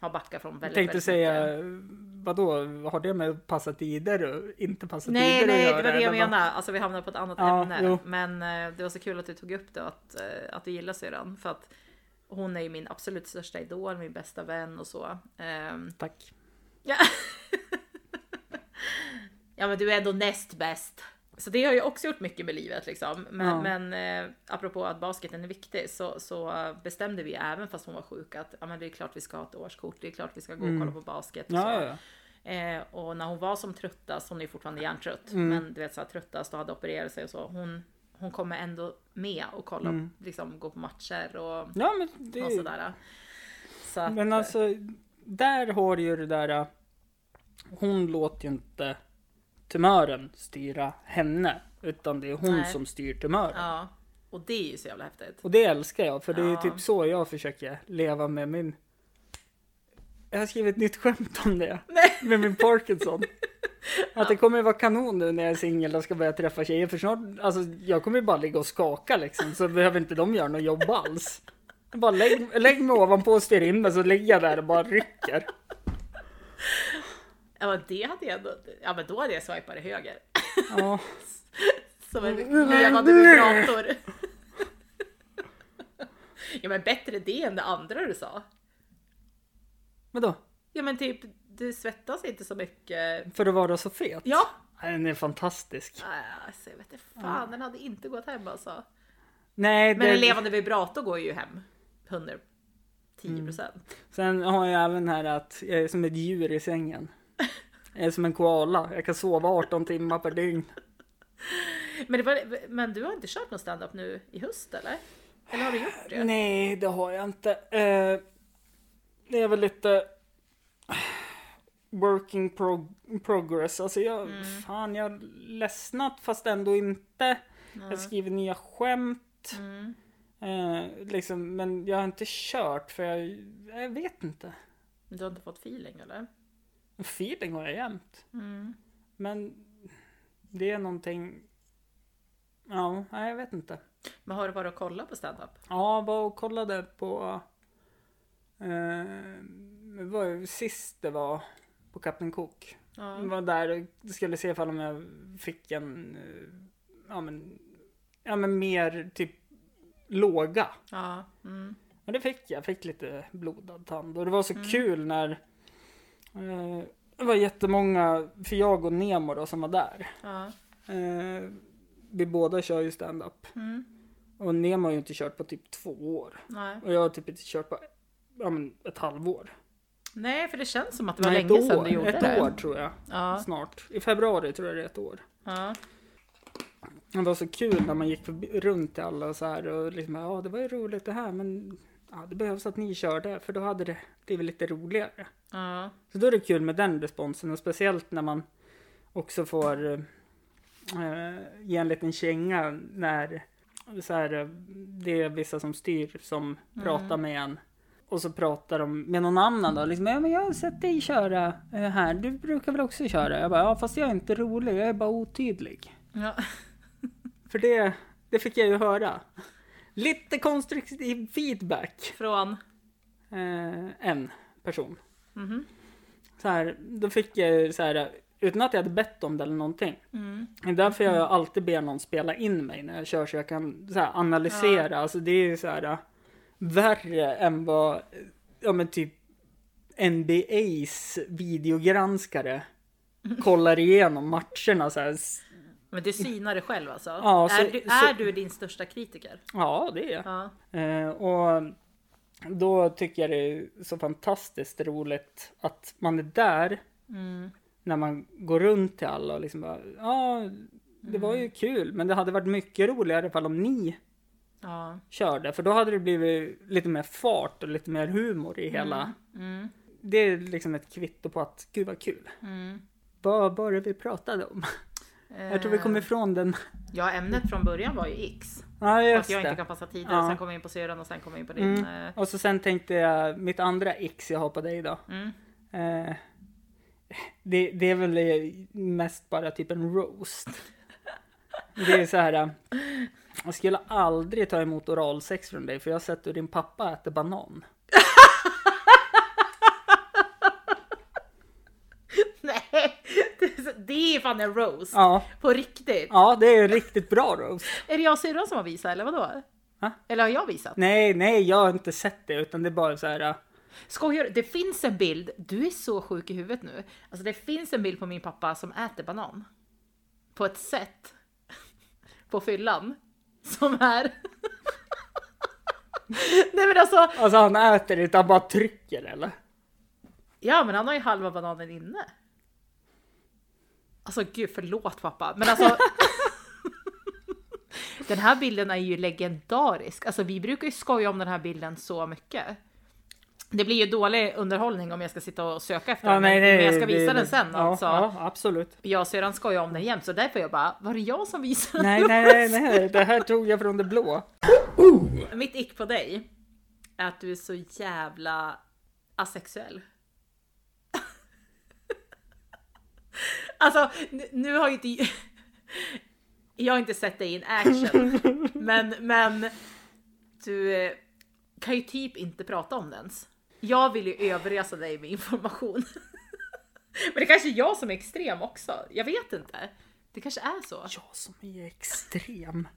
har backat från Jag väldigt, tänkte väldigt säga, mycket. vadå, har det med att passa tider och inte passa Nej, tider nej, att det var det jag menade. Alltså vi hamnar på ett annat Ja, ämne. jo. Men eh, det var så kul att du tog upp det och att, eh, att du gillar syrran. För att hon är ju min absolut största idol, min bästa vän och så. Ehm, Tack. ja. ja, men du är ändå näst bäst. Så det har ju också gjort mycket med livet liksom. Men, Ja. men eh, apropå att basketen är viktig så, så bestämde vi även fast hon var sjuk att ja, men det är klart vi ska ha ett årskort. Det är klart vi ska gå och kolla på basket. Och så. Mm. Ja, ja. Eh, och när hon var som tröttast, hon är fortfarande hjärntrött, Mm. men du vet så här, tröttast och hade opererat sig och så. Hon, hon kommer ändå med och kolla, Mm. liksom gå på matcher och, Ja, men det och sådär. Så att, Men alltså, där har ju det där. Hon låter ju inte tumören styra henne. Utan det är hon Nej. som styr tumören. Ja, och det är ju så jävla häftigt. Och det älskar jag. För det är Ja. typ så jag försöker leva med min... Jag har skrivit ett nytt skämt om det. Nej. Med min Parkinson. Att det kommer vara kanon nu när jag är singel och ska börja träffa tjejer. För snart, alltså jag kommer ju bara ligga och skaka liksom. Så behöver inte de göra något jobb alls. Jag Bara lägg, lägg mig ovanpå och styr in mig så ligger jag där och bara rycker. Ja, men det hade jag ja men då hade jag swipat höger. Ja. Som en levande vibrator. ja men bättre det än det andra du sa. Vadå? Ja men typ, du svettas inte så mycket. För att vara så fet. Ja! Den är fantastisk. Alltså, jag vet inte fan, den hade inte gått hem alltså. Nej, Men det, en levande vibrator går ju hem. 110 procent. Sen har jag även här att jag är som ett djur i sängen. Jag är som en koala. Jag kan sova 18 timmar per dygn. Men, var, men du har inte kört någon stand-up nu i höst eller? Eller har du gjort det? Nej, det har jag inte. Eh, det är väl lite working prog- progress. Alltså jag, fan jag har ledsnat fast ändå inte. Jag skriver nya skämt. Mm. Eh, liksom, men jag har inte kört för jag, jag vet inte. Du har inte fått feeling eller? Feeling har jag jämt. Mm. Men det är någonting. Ja, nej, jag vet inte. Men har du varit och kollat på stand-up? Ja, var och kollade på. Eh, var sist det var på Kapten Cook. Ja. Var där och skulle se ifall om jag fick en. eh, Ja men. Ja men mer typ låga. Ja. Mm. Men det fick jag. Fick lite blodad tand. Och det var så kul när. Eh, det var jättemånga. För jag och Nemo då som var där. Ja. Eh, vi båda kör ju stand-up. Mm. Och Nemo har ju inte kört på typ två år. Nej. Och jag har typ inte kört på ja, men ett halvår. Nej, för det känns som att det var Nej, länge ett sedan år. du gjorde Ett det. år tror jag. Ja. Snart. I februari tror jag det är ett år. Ja. Det var så kul när man gick runt till alla och så här och liksom ja det var ju roligt det här men ja, det behövs att ni körde för då hade det blivit lite roligare. Ja. Så då är det kul med den responsen och speciellt när man också får eh, ge en liten känga när så här, det är vissa som styr som pratar med en. Och så pratar de med någon annan då. Liksom, ja, men jag har sett dig köra eh, här. Du brukar väl också köra? Jag bara, ja fast jag är inte rolig. Jag är bara otydlig. Ja. För det, det fick jag ju höra. Lite konstruktiv feedback. Från? Eh, en person. Mhm. Så här, då fick jag ju så här, utan att jag hade bett om det eller någonting. Mm. Det är därför jag alltid ber någon spela in mig när jag kör så jag kan så här, analysera. Alltså det är ju så här värre än vad, ja men typ NBAs videogranskare kollar igenom matcherna så här. Men du synar det själv alltså? Ja, så- är, du, så- är du din största kritiker? Ja, det är jag. Ja. Eh, och då tycker jag det är så fantastiskt roligt att man är där Mm. när man går runt till alla och liksom bara, ja, det var ju kul, men det hade varit mycket roligare ifall om ni Ja. körde, för då hade det blivit lite mer fart och lite mer humor i hela. Mm. Det är liksom ett kvitto på att, gud vad kul. Mm. Vad var det vi pratade om? Jag tror vi kom Eh, ifrån den. Ja, ämnet från början var ju X. Ja, Att just jag inte kan passa tider, Ja. sen kom jag in på syran och sen kom jag in på din. Mm. eh, Och så sen tänkte jag, mitt andra X jag har på dig då. Mm. Eh, det, det är väl eh, mest bara typ en roast. Det är så här. Jag skulle aldrig ta emot oralsex från dig för jag har sett hur din pappa äter banan. Nej, det är fan en roast. Ja, På riktigt. ja det är en riktigt bra roast. Är det jag och syrran som har visat eller vadå? Va? Eller har jag visat? Nej, nej, jag har inte sett det utan det är bara så här. eh, Skojar? Det finns en bild, du är så sjuk i huvudet nu. Alltså det finns en bild på min pappa som äter banan. På ett sätt. På fyllan. Som är... Nej men alltså, Alltså han äter inte, han bara trycker eller? ja men han har ju halva bananen inne. Alltså gud, förlåt pappa. Men alltså. den här bilden är ju legendarisk. Alltså vi brukar ju skoja om den här bilden så mycket. Det blir ju dålig underhållning om jag ska sitta och söka efter den, men, men jag ska visa det- den sen ja, alltså. Ja, absolut. Jag och syrran skojar om den jämt, så därför jag bara, var det jag som visade Nej, nej, nej, nej, det här tog jag från det blå. Mitt ick på dig är att du är så jävla asexuell. alltså, nu, nu har ju inte... Jag har inte sett dig in action, men, men du eh, kan ju typ inte prata om det ens. Jag vill ju överösa dig med information. men det kanske är jag som är extrem också. Jag vet inte. Det kanske är så. Jag som är extrem.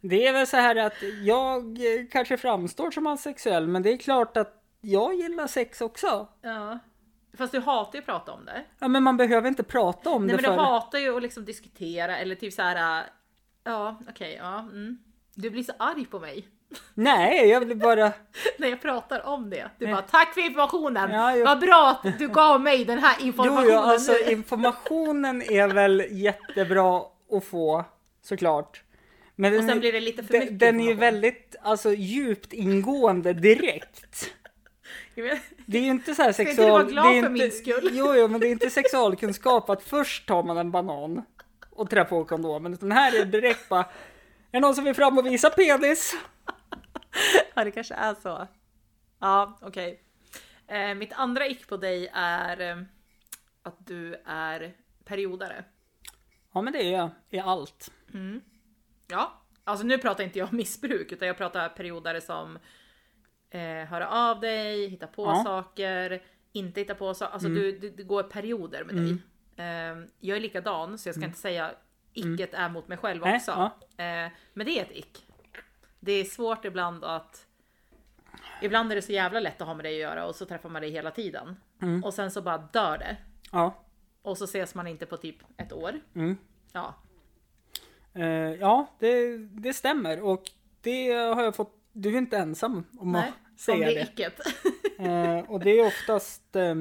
Det är väl så här att jag kanske framstår som asexuell, men det är klart att jag gillar sex också. Ja. Fast du hatar ju att prata om det. Ja, men man behöver inte prata om Nej det men du för... hatar ju att liksom diskutera eller typ så här. Ja okej, ja. Mm. Du blir så arg på mig Nej, jag vill bara... när jag pratar om det. Du bara tack för informationen. Ja, jo. Vad bra att du gav mig den här Jo, informationen jo, alltså nu. informationen är väl jättebra att få, såklart. Men Och sen blir det lite för den, mycket Den är ju väldigt, alltså djupt ingående direkt. Jag Det är ju inte så här Ska inte sexual... du vara glad det är för inte, min skull? Jo, jo, men det är inte sexualkunskap att först tar man en banan och trär på kondomen, utan här är det direkt bara, är det någon som vill fram och visa penis? Ja det kanske är så. Ja okej. Eh, mitt andra ick på dig är eh, att du är periodare. Ja, men det är, är allt. Ja, alltså nu pratar inte jag om missbruk utan jag pratar periodare som eh, höra av dig, hitta på Ja. saker, inte hitta på saker. Alltså du, du, det går perioder med dig. Eh, jag är likadan så jag ska inte säga icket är mot mig själv också. ja. Eh, men det är ett ick. Det är svårt ibland att Ibland är det så jävla lätt att ha med dig att göra och så träffar man dig hela tiden. Och sen så bara dör det. Ja. Och så ses man inte på typ ett år. Mm. Ja, Eh, ja, det, det stämmer och det har jag fått. Du är inte ensam om nej. att säga det det. är icket. Eh, och det är oftast eh,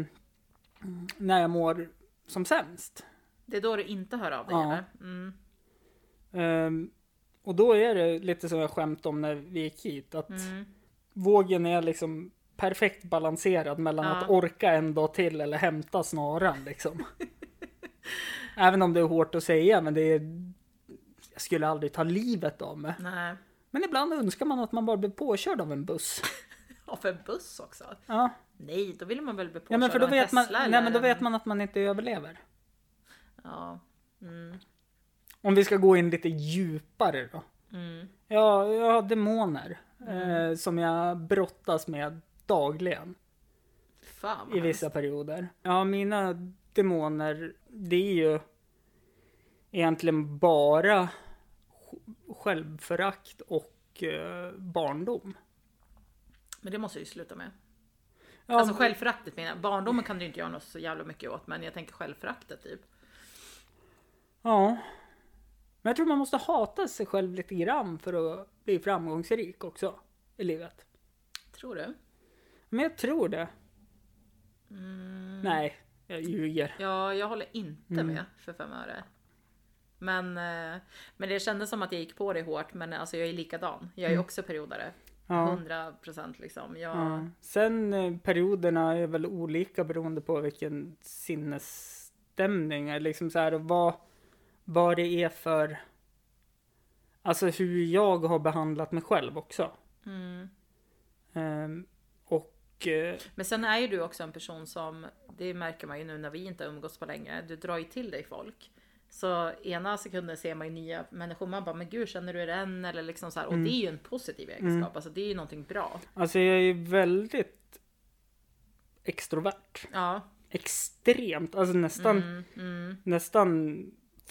när jag mår som sämst. Det är då du inte hör av dig Ja. eller? Mm. Ehm, och då är det lite som jag skämt om när vi gick hit. Att Mm. vågen är liksom perfekt balanserad mellan Ja. att orka en dag till eller hämta snaran liksom. Även om det är hårt att säga men det är jag skulle aldrig ta livet av mig. Nej. Men ibland önskar man att man bara blev påkörd av en buss. Och för buss också? Ja, Nej, då vill man väl bli påkörd ja men för då av en vet man, Tesla nej, eller men då vet en- man att man inte överlever. Ja. Mm. Om vi ska gå in lite djupare då. Mm. Ja, jag har demoner eh, som jag brottas med dagligen Fan i vissa perioder. Ja, mina demoner, det är ju egentligen bara sj- självförakt och eh, barndom. Men det måste jag ju sluta med. Ja, Alltså självföraktet menar jag. Barndomen kan du inte göra något så jävla mycket åt. Men jag tänker självföraktet typ. ja. Men jag tror man måste hata sig själv lite grann för att bli framgångsrik också i livet. Tror du? Men jag tror det. Mm. Nej, jag ljuger. Ja, jag håller inte Mm. med för fem öre. Men, eh, men det kändes som att jag gick på det hårt. Men alltså jag är likadan. Jag är också periodare. Mm. Ja. 100 procent liksom. Jag, Ja. Sen eh, perioderna är väl olika beroende på vilken sinnesstämning. Liksom så här, vad, vad det är för... Alltså hur jag har behandlat mig själv också. Mm. Ehm, och eh, Men sen är ju du också en person som, det märker man ju nu när vi inte har umgåtts på länge, du drar ju till dig folk. Så ena sekunden ser man ju nya människor, man bara men gud känner du den? Eller liksom så här, och det är ju en positiv egenskap, alltså det är ju någonting bra. alltså jag är väldigt extrovert. Ja. Extremt, alltså nästan, Mm, mm, nästan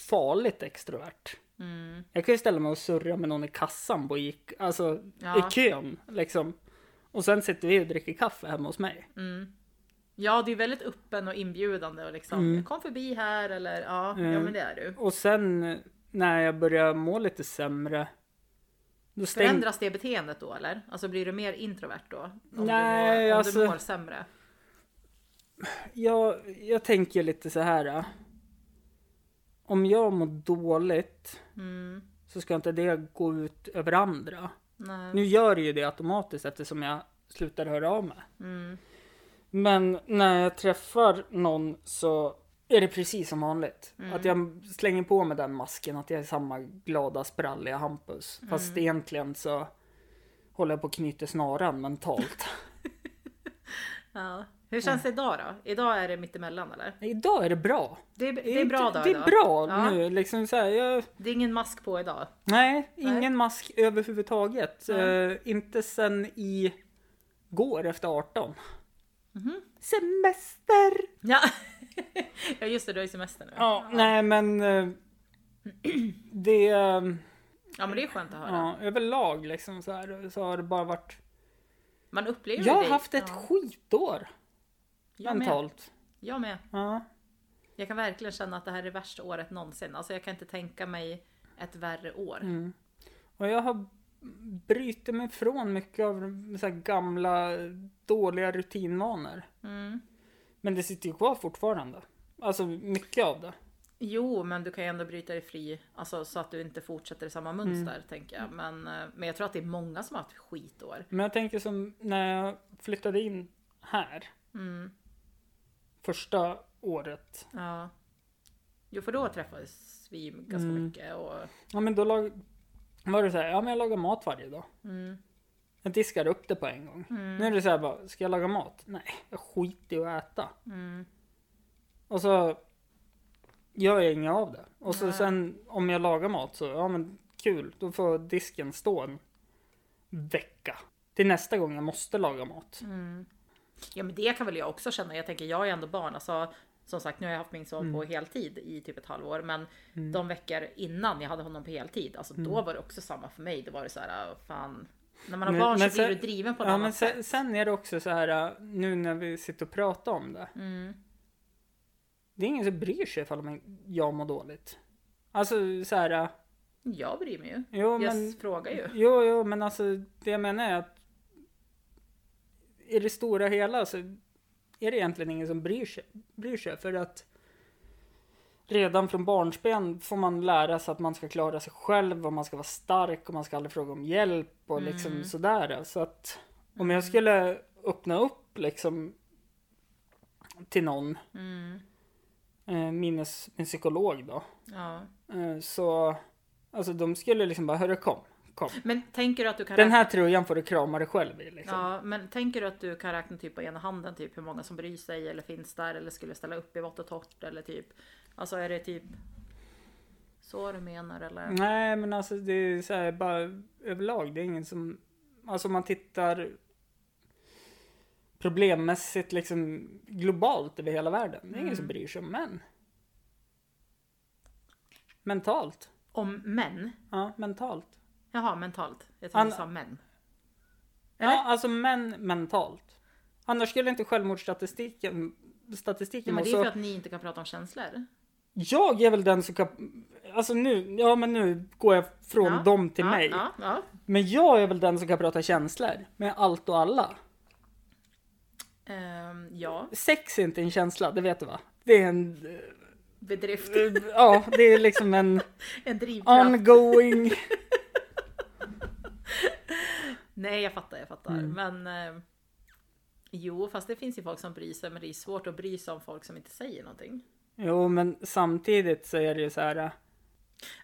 farligt extrovert. mm. Jag kan ju ställa mig och surra med någon i kassan på gick, alltså Ja. i kön liksom. Och sen sitter vi och dricker kaffe hemma hos mig. Mm. Ja, du är väldigt öppen och inbjudande och liksom Mm. kom förbi här eller ja, ja Mm. men det är du. Och sen när jag börjar må lite sämre. Då stäng... Förändras det beteendet då eller? Alltså blir du mer introvert då? Om Nej, du mår, om alltså- du mår sämre? jag, jag tänker lite så här. Om jag mår dåligt Mm. så ska inte det gå ut över andra. Nej. Nu gör det ju det automatiskt eftersom jag slutar höra av mig. Mm. Men när jag träffar någon så är det precis som vanligt. Mm. Att jag slänger på mig den masken, att jag är samma glada spralliga Hampus. Fast Mm. egentligen så håller jag på att knyta snaran mentalt. Ja. Hur känns det idag då? Idag är det mittemellan eller? idag är det bra. Det är, det är bra dag Det är idag. bra Ja. nu. Liksom så här, jag, Det är ingen mask på idag. nej, ingen Nej. mask överhuvudtaget. Eh, inte sen i går efter 18. Mhm. Semester! Ja. ja just det, du har ju semester nu. Ja, nej men eh, det... eh, Ja men det är skönt att höra. Ja, överlag liksom så här så har det bara varit Man upplever Jag har det. haft ett ja, skitår jag med. mentalt. Jag med. Ja. Jag kan verkligen känna att det här är värsta året någonsin. Alltså jag kan inte tänka mig ett värre år. Mm. Och jag har bryter mig från mycket av så gamla dåliga rutinvanor. Mm. Men det sitter ju kvar fortfarande. Alltså mycket av det. Jo, men du kan ju ändå bryta dig fri. Alltså så att du inte fortsätter i samma mönster Mm. tänker jag. Men, eh, men jag tror att det är många som har haft skitår. Men jag tänker som när jag flyttade in här. Mm. Första året. Ja. Jo, för då träffades vi ganska Mm. mycket. Och, Ja men då lag, var det så här, ja men jag lagar mat varje dag. mm. Jag diskar upp det på en gång. Mm. Nu är det så här bara, ska jag laga mat? Nej, jag skiter i att äta. Mm. Och så gör jag inget av det. Och så Nej. sen om jag lagar mat så, ja men kul, då får disken stå en vecka. Till nästa gång jag måste laga mat. Mm. Ja men det kan väl jag också känna. Jag tänker jag är ändå barn. Alltså, som sagt nu har jag haft min son på heltid i typ ett halvår. Men Mm. de veckor innan jag hade honom på heltid. Alltså då var det också samma för mig. Då var det så här, "Ah, fan. När man har Men- barn men så blir sen- du driven på ett Ja annat men sen, sätt. sen är det också så här, äh, nu när vi sitter och pratar om det. Mm. Det är ingen som bryr sig ifall jag mår dåligt. Alltså så här, äh, Jag bryr mig ju. jo Jag men, frågar ju. jo, jo men alltså det jag menar är att i det stora hela så är det egentligen ingen som bryr sig. Bryr sig för att redan från barnsben får man lära sig att man ska klara sig själv och man ska vara stark och man ska aldrig fråga om hjälp och liksom Mm. sådär. Så att om jag skulle öppna upp liksom till någon, Mm. eh, minus min psykolog då, Ja. eh, så alltså de skulle liksom bara, hörru kom, kom. Men tänker du att du kan Den här tröjan får du krama dig själv i liksom. Ja, men tänker du att du kan räkna typ på ena handen typ hur många som bryr sig eller finns där eller skulle ställa upp i vått och torrt eller typ Alltså är det typ så du menar eller? Nej men alltså det är så här bara överlag, det är ingen som, alltså om man tittar problemmässigt liksom globalt över hela världen. Det är ingen Mm. som bryr sig om män. Mentalt. Om män? Ja, mentalt. Jaha, mentalt. Jag trodde du sa män. Eller? Ja, alltså män mentalt. Annars skulle inte självmordsstatistiken statistiken Ja, men det är för att ni inte kan prata om känslor. Jag är väl den som kan... Alltså nu, ja men nu går jag från Ja, dem till ja, mig. Ja. Men jag är väl den som kan prata känslor med allt och alla. Ehm, ja. Sex är inte en känsla, det vet du va? Det är en... bedrift. eh, Ja, det är liksom en En drivkraft. ongoing... Nej, jag fattar, jag fattar. Mm. Men eh, jo, fast det finns ju folk som bryr sig, men det är svårt att bry sig om folk som inte säger någonting. Jo, men samtidigt så är det ju så här... eh,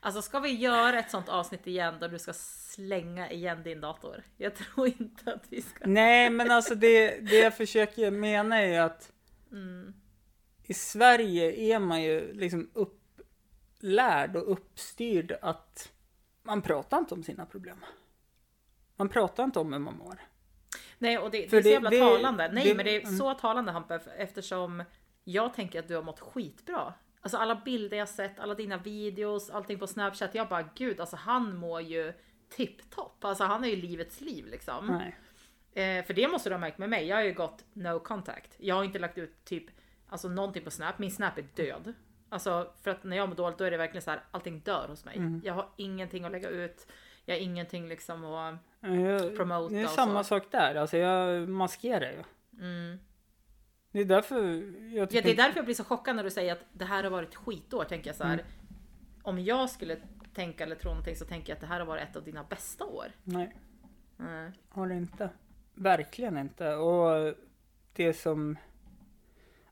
Alltså ska vi göra ett sånt avsnitt igen där du ska slänga igen din dator? Jag tror inte att vi ska. Nej, men alltså det, det jag försöker mena är ju att Mm. i Sverige är man ju liksom upplärd och uppstyrd att man pratar inte om sina problem. Man pratar inte om hur man mår. Nej, och det, det är så jävla det- talande. Nej, det- men det är mm. så talande Hampe, eftersom jag tänker att du har mått skitbra. Alltså alla bilder jag sett, alla dina videos, allting på Snapchat. Jag bara gud, alltså han mår ju tipptopp. Alltså han är ju livets liv liksom. Nej. Eh, för det måste du ha märkt med mig. Jag har ju gått no contact. Jag har inte lagt ut typ alltså någonting på Snap. Min Snap är död. Alltså för att när jag mår dåligt då är det verkligen så här allting dör hos mig. Mm. Jag har ingenting att lägga ut. Jag har ingenting liksom att... Jag, Promota det är samma så. sak där. Alltså jag maskerar ju. Mm. Det är därför jag Ja, det är därför jag blir så chockad när du säger att det här har varit skitår. Tänker jag så här. Mm. Om jag skulle tänka eller tro någonting så tänker jag att det här har varit ett av dina bästa år. Nej, Mm. har det inte. Verkligen inte. Och det som...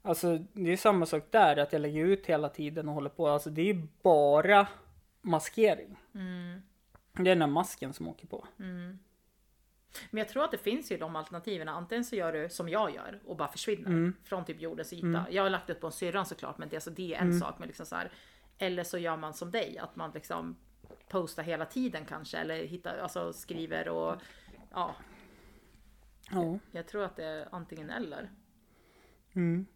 Alltså det är samma sak där. Att jag lägger ut hela tiden och håller på. Alltså det är bara maskering. Mm. Det är den här masken som åker på. Mm. Men jag tror att det finns ju de alternativen. Antingen så gör du som jag gör och bara försvinner Mm. från typ jordens yta. Mm. Jag har lagt upp på en syrran såklart, men det, alltså, det är en Mm. sak. Men liksom så här, eller så gör man som dig, att man liksom postar hela tiden kanske. Eller hittar, alltså, skriver och ja, Ja. jag tror att det är antingen eller. Mm.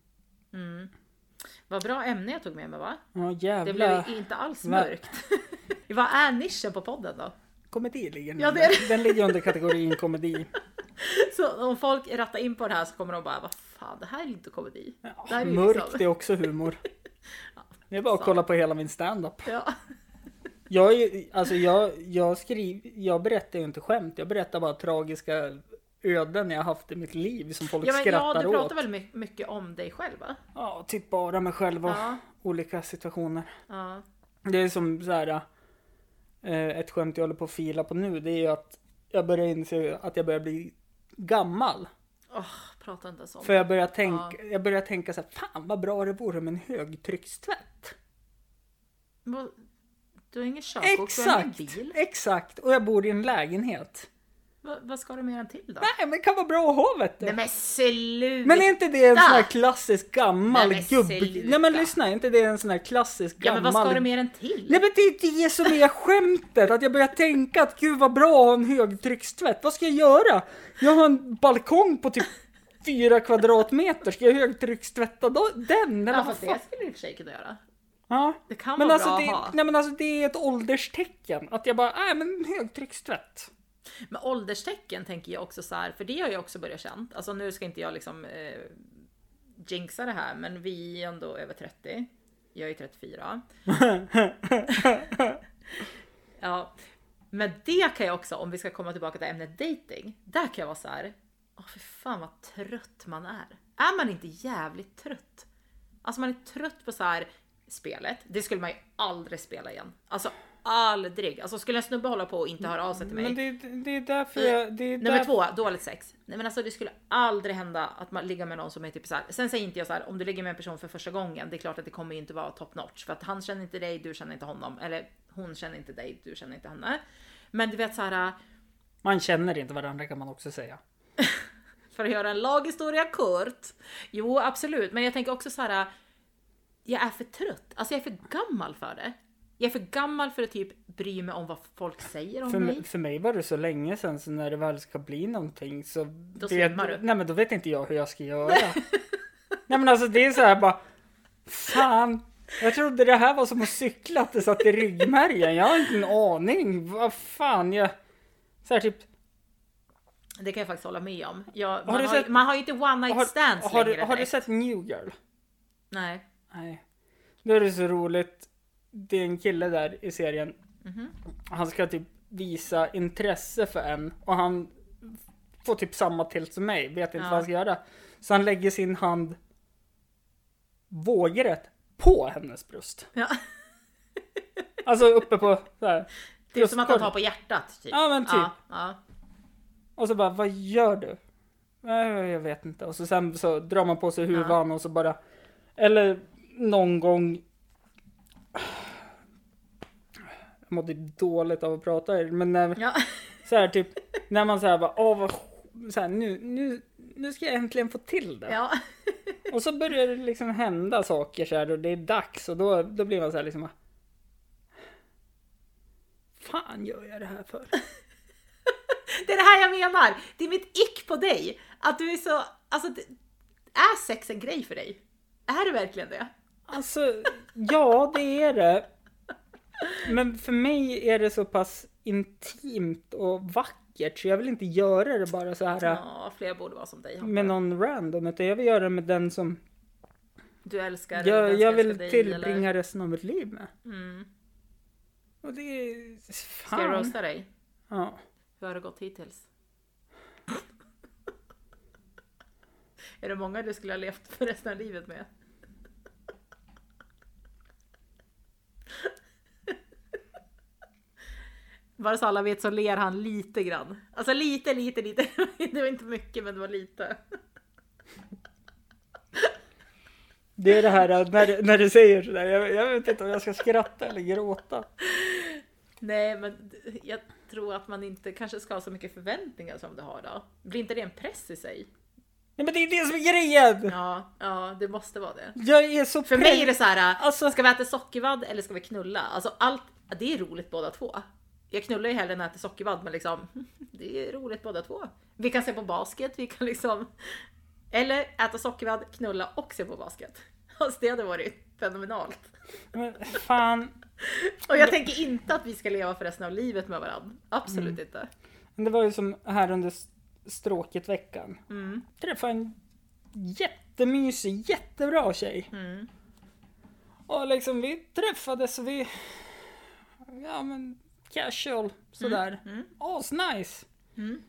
Vad bra ämne jag tog med mig va? Ja Det jävla blev inte alls mörkt. Vad är nischen på podden då? komedi ligger Ja, det är Den ligger under kategorin komedi. Så om folk rattar in på det här så kommer de bara, vad fan, det här är inte komedi. Ja, Det är mörkt liksom- är också humor. Det är bara att kolla på hela min standup. Ja. Jag, är alltså jag, jag, skriv, jag berättar ju inte skämt, jag berättar bara tragiska öden jag haft i mitt liv som folk Ja, men, ja, skrattar du åt. pratar väl my- mycket om dig själv va? Ja, typ bara mig själv och Ja. olika situationer. ja. Det är som så här. eh, Ett skämt jag håller på att fila på nu, det är ju att jag börjar inse att jag börjar bli gammal. Åh, prata inte så. För jag börjar tänka, jag börjar tänka så här, fan vad bra det vore med en högtryckstvätt. Du har ingen körkort, du har ingen bil. exakt. Och jag bor i en lägenhet. Va, vad ska du med den till då? Nej men det kan vara bra att ha vet du. Nej men sluta! Men är inte det en sån här klassisk gammal Nej, men gubb... sluta. Nej men lyssna, är inte det en sån här klassisk Ja gammal... men vad ska du med den till? Nej men det är det som är skämtet, att jag börjar tänka att gud vad bra att ha en högtryckstvätt. Vad ska jag göra? Jag har en balkong på typ fyra kvadratmeter, ska jag högtryckstvätta då, den? Eller Ja vad fast fan? det skulle du i och för sig kunna göra. Ja. Det kan Men vara alltså, bra det, att ha. nej men alltså det är ett ålderstecken. Att jag bara, nej men högtryckstvätt. Men ålderstecken tänker jag också så här, för det har jag också börjat känna. Alltså nu ska inte jag liksom eh, jinxa det här, men vi är ändå över 30. Jag är 34. ja, men det kan jag också, om vi ska komma tillbaka till ämnet dating. Där kan jag vara så här. Åh för fan vad trött man är. Är man inte jävligt trött? Alltså man är trött på så här spelet. Det skulle man ju aldrig spela igen. Alltså aldrig. Alltså skulle en snubbe hålla på och inte höra av sig till mig. Men det, det är därför jag... Det är Nummer där... två, dåligt sex. Nej men alltså det skulle aldrig hända att man ligger med någon som är typ så här. Sen säger inte jag så här om du ligger med en person för första gången. Det är klart att det kommer ju inte vara top notch för att han känner inte dig, du känner inte honom eller hon känner inte dig, du känner inte henne. Men du vet så här Man känner inte varandra kan man också säga. för att göra en laghistoria kort. Jo absolut, men jag tänker också så här. Jag är för trött, alltså jag är för gammal för det. Jag är för gammal för att typ bry mig om vad folk säger om För, mig. för mig var det så länge sedan så när det väl ska bli någonting så Då vet, du. Nej men då vet inte jag hur jag ska göra. nej men alltså det är så här bara Fan Jag trodde det här var som att cykla att det satt i ryggmärgen. Jag har inte en aning. Vad fan jag Så här typ Det kan jag faktiskt hålla med om. Jag, du man, har, sett- man har ju inte one night har, stands har, du, längre har du sett New Girl? Nej. Nej. Då är det så roligt. Det är en kille där i serien. Mhm. Han ska typ visa intresse för en och han får typ samma till som mig. Vet inte Ja. vad han ska göra. Så han lägger sin hand vågrätt på hennes bröst. Ja. Alltså uppe på här. Det är som att han tar på hjärtat. Typ. Ja, men typ. Ja, ja. Och så bara, vad gör du? Jag vet inte. Och så sen så drar man på sig huvan och så bara. Eller någon gång. Mådde dåligt av att prata men när, Ja. så här typ när man så här bara, åh vad så här, nu, nu, nu ska jag äntligen få till det. ja. Och så börjar det liksom hända saker så här och det är dags och då, då blir man så här liksom. Fan gör jag det här för? Det är det här jag menar. Det är mitt ick på dig. Att du är så, alltså det, är sex en grej för dig? Är det verkligen det? Alltså, ja det är det. Men för mig är det så pass intimt och vackert så jag vill inte göra det bara så här Ja, fler borde vara som dig. Hampus. med någon random utan jag vill göra det med den som Du älskar eller jag, jag vill dig, tillbringa resten av mitt liv med. Eller? Mm. Och det är... Ska jag Fan. roasta dig? Ja. Hur har det gått hittills? är det många du skulle ha levt för resten av livet med? Bara så alla vet så ler han lite grann. Alltså lite, lite, lite. Det var inte mycket men det var lite. Det är det här att när, när du säger sådär, jag, jag vet inte om jag ska skratta eller gråta. Nej men jag tror att man inte kanske ska ha så mycket förväntningar som du har då. Blir inte det en press i sig? Nej men det är det som är grejen! Ja, ja det måste vara det. Jag är så För mig är det så här, Alltså- ska vi äta sockervadd eller ska vi knulla? Alltså allt, det är roligt båda två. Jag knullar ju hellre än äter sockervadd men liksom, det är roligt båda två. Vi kan se på basket, vi kan liksom, eller äta sockervadd, knulla och se på basket. Alltså det hade varit fenomenalt. Men fan. Och jag tänker inte att vi ska leva för resten av livet med varandra. Absolut inte. Men det var ju som här under stråket veckan. Mm. Träffade en jättemysig, jättebra tjej. Mm. Och liksom vi träffades och vi... Ja men casual sådär. Mm. Asnice. Mm.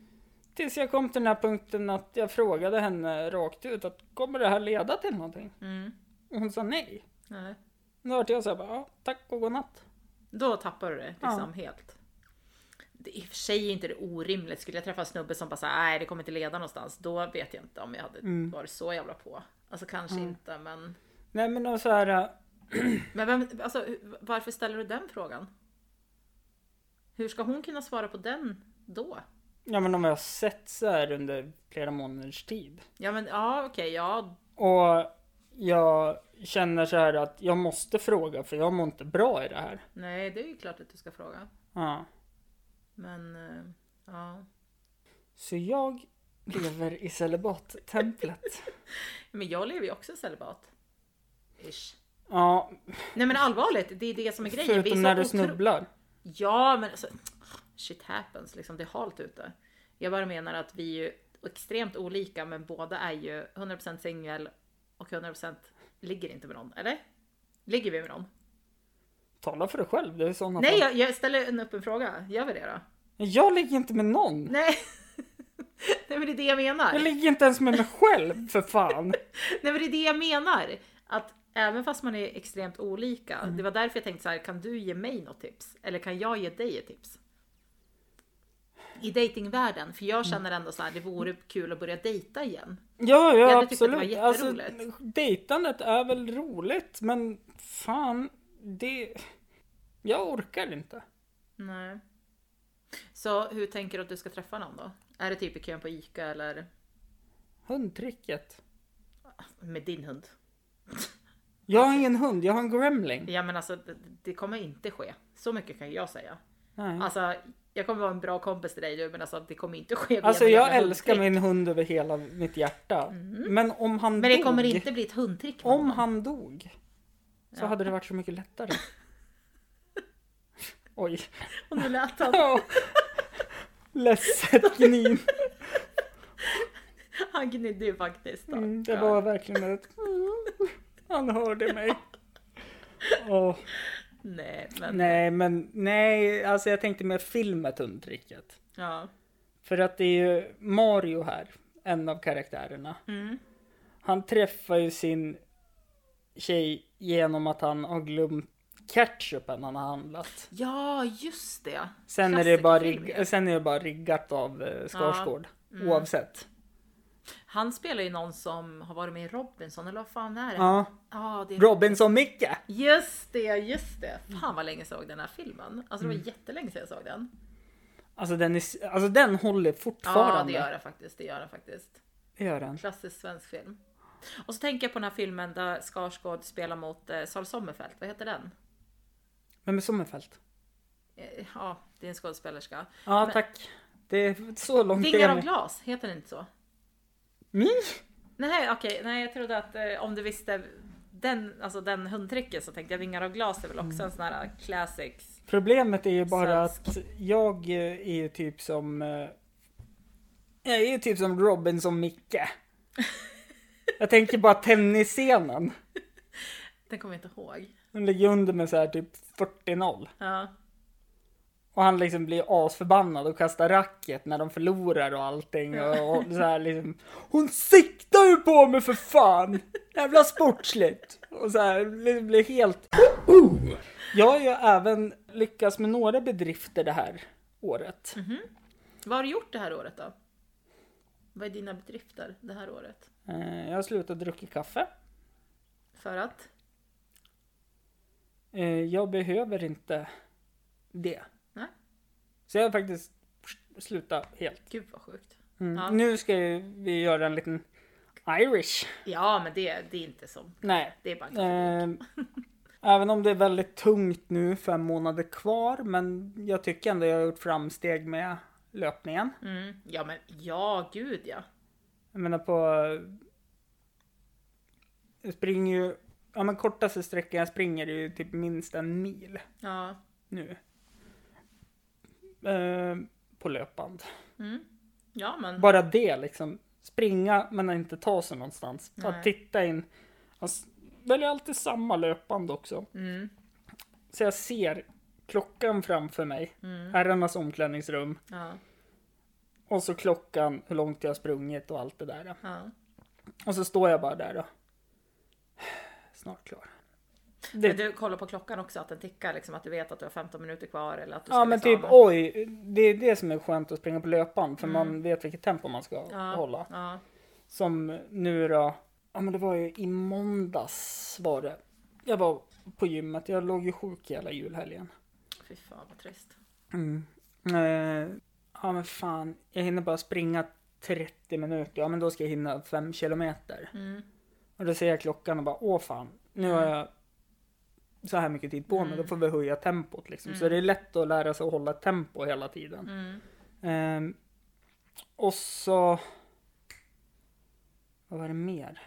Tills jag kom till den här punkten att jag frågade henne rakt ut att kommer det här leda till någonting? Mm. Och hon sa nej. Nej. Då vart jag såhär bara, ja, tack och godnatt. Då tappar du det liksom helt. Det, I och för sig är inte det orimligt. Skulle jag träffa en snubbe som bara säger nej det kommer inte leda någonstans. Då vet jag inte om jag hade Mm. varit så jävla på. Alltså kanske inte men. Nej men och så här. äh, Men vem, alltså, varför ställer du den frågan? Hur ska hon kunna svara på den då? Ja men om jag har sett så här under flera månaders tid. Ja men ja okej ja. Och jag känner så här att jag måste fråga för jag mår inte bra i det här. Nej det är ju klart att du ska fråga. Ja. Men eh, ja. Så jag lever i celibattemplet. Men jag lever ju också celibat. Ish. Ja, Nej men allvarligt, det är det som är grejen. Förutom när du snubblar. Ja, men alltså, shit happens, liksom. Det är halt ute. Jag bara menar att vi är ju extremt olika, men båda är ju 100% singel och 100% ligger inte med någon, eller? Ligger vi med någon? Tala för dig själv, det är sådana Nej, jag, jag ställer en upp en fråga. Gör vi det då? Jag ligger inte med någon. Nej. Nej, men det är det jag menar. Jag ligger inte ens med mig själv för fan. Nej, men det är det jag menar. Att även fast man är extremt olika. Det var därför jag tänkte så här, kan du ge mig något tips? Eller kan jag ge dig ett tips? I datingvärlden, för jag känner ändå så här, det vore kul att börja dejta igen. Ja, Jag ja tyckt att det var absolut. Alltså, dejtandet är väl roligt, men fan, det... Jag orkar inte. Nej. Så hur tänker du att du ska träffa någon då? Är det typ i kön på ICA eller Hundtricket. med din hund? Jag har ingen hund, jag har en gremling. Ja men alltså det, det kommer inte ske. Så mycket kan jag säga. Nej. Alltså jag kommer vara en bra kompis till dig nu men alltså det kommer inte ske. Alltså jag älskar hundtrick. min hund över hela mitt hjärta. Men om han Mm. Men det dog, kommer inte bli ett hundtrick. om honom. han dog, så Ja. hade det varit så mycket lättare. Oj. Och nu lät han. Ledset gnin. Han gnidde ju faktiskt. Då. Mm, det var verkligen ett... Han hörde mig. Åh, Nej men. nej, men nej, alltså jag tänkte med filmet hundtricket. Ja. För att det är ju Mario här, en av karaktärerna. Mm. Han träffar ju sin tjej genom att han har glömt ketchupen han har handlat. ja just det. Sen är, det bara rigg, ja. sen är det bara riggat av eh, Skarsgård. Mm. Oavsett. Han spelar ju någon som har varit med i Robinson eller vad fan är det? Ja. Ja, det är Robinson Micke. Just det, just det. Fan vad länge jag såg den här filmen. Alltså Mm. det var jättelänge sedan jag såg den. Alltså den, är, alltså den håller Ja, fortfarande. det gör den faktiskt. Det gör den faktiskt. Det gör den. Klassisk svensk film. Och så tänker jag på den här filmen där Skarsgård spelar mot eh, Sal Sommerfeld. Vad heter den? Men med Sommerfält. Eh, ja, det är en skådespelerska. Ja Men- tack. Det är så långt Vingar är av glas, heter den inte så? Min? Nej, okej, nej jag trodde att eh, om du visste den, alltså den hundtricket så tänkte jag vingar av glas är väl också en sån här classics. Problemet är ju bara Svensk. att jag eh, är ju typ som... eh, Jag är ju typ som Robinson Micke. Jag tänker bara tennisscenen. Den kommer jag inte ihåg. Den ligger under med så här typ 40-0. Ja, Och han liksom blir asförbannad och kastar racket när de förlorar och allting. Och, och så här liksom. Hon siktar ju på mig för fan! Jävla sportsligt! Och så här det blir helt... Jag har ju även lyckats med några bedrifter det här året. vad har du gjort det här året då? Vad är dina bedrifter det här året? Eh, Jag har slutat dricka kaffe. För att? Eh, Jag behöver inte det. Så jag har faktiskt slutat helt. Gud vad sjukt. Mm. Ja. Nu ska vi göra en liten Irish. Ja, men det, det är inte så. Nej, Det är bara en Eh, även om det är väldigt tungt nu, fem månader kvar, men jag tycker ändå jag har gjort framsteg med löpningen. mm. Ja, men ja, gud ja. Jag menar på... Jag springer ju, ja men kortaste sträckan jag springer är ju typ minst en mil Ja. nu. Eh, på löpband. Mm. Ja, men Bara det liksom. Springa men inte ta sig någonstans. Nej. Att titta in. S- väljer alltid samma löpband också. mm, Så jag ser klockan framför mig. mm, Herrarnas omklädningsrum. ja, Och så klockan, hur långt jag har sprungit och allt det där. ja. Och så står jag bara där då. Snart klar. Men Det, du kollar på klockan också, att den tickar, liksom, att du vet att du har 15 minuter kvar eller att du ska ja men liksom... typ oj, det är det som är skönt att springa på löpan. För Mm. man vet vilket tempo man ska ja, hålla. Ja, Som nu då. Ja men det var ju i måndags var det. Jag var på gymmet. Jag låg ju sjuk hela julhelgen. fy fan vad trist. Mm. Eh, ja men fan. Jag hinner bara springa 30 minuter. Ja men då ska jag hinna 5 kilometer. Mm, Och då ser jag klockan och bara åh fan. Nu har jag så här mycket tid på mig. Mm. Då får vi höja tempot liksom. Så Mm. det är lätt att lära sig att hålla tempo hela tiden. mm. Ehm, och så... Vad var det mer?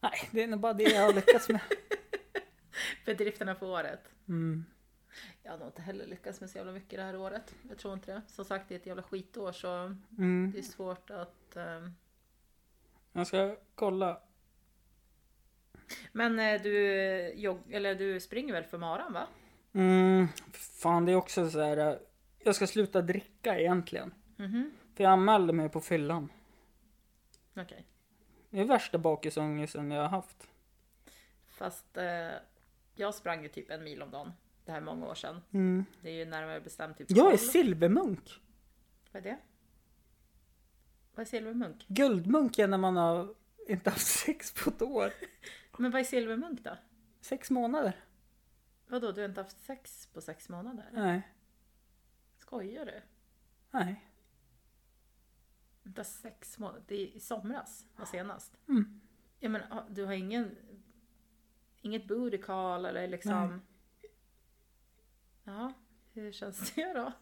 Nej, det är nog bara det jag har lyckats med. Bedrifterna för året. Mm. Jag har nog inte heller lyckats med så jävla mycket det här året. Jag tror inte det. Som sagt, det är ett jävla skitår så Mm. det är svårt att... ehm, Jag ska kolla. Men eh, du, jogg, eller du springer väl för maran va? Mm. Fan, det är också så här. eh, Jag ska sluta dricka egentligen. Mhm, För jag anmälde mig på fyllan. okej. Det är värsta bakisångesten jag har haft. Fast eh, jag sprang ju typ en mil om dagen. Det här är många år sedan. Mm. Det är ju närmare bestämt typ Jag är 12. silvermunk. Vad är det? Vad är silvermunk? Guldmunk är när man har inte haft sex på ett år. Men vad är silvermunk då? Sex månader. Vadå, du har inte haft sex på sex månader? Nej. Skojar du? Nej. Vänta, sex månader? Det är i somras, var senast. Mm. Jag menar, du har ingen... Inget booty call eller liksom... Ja, hur känns det då?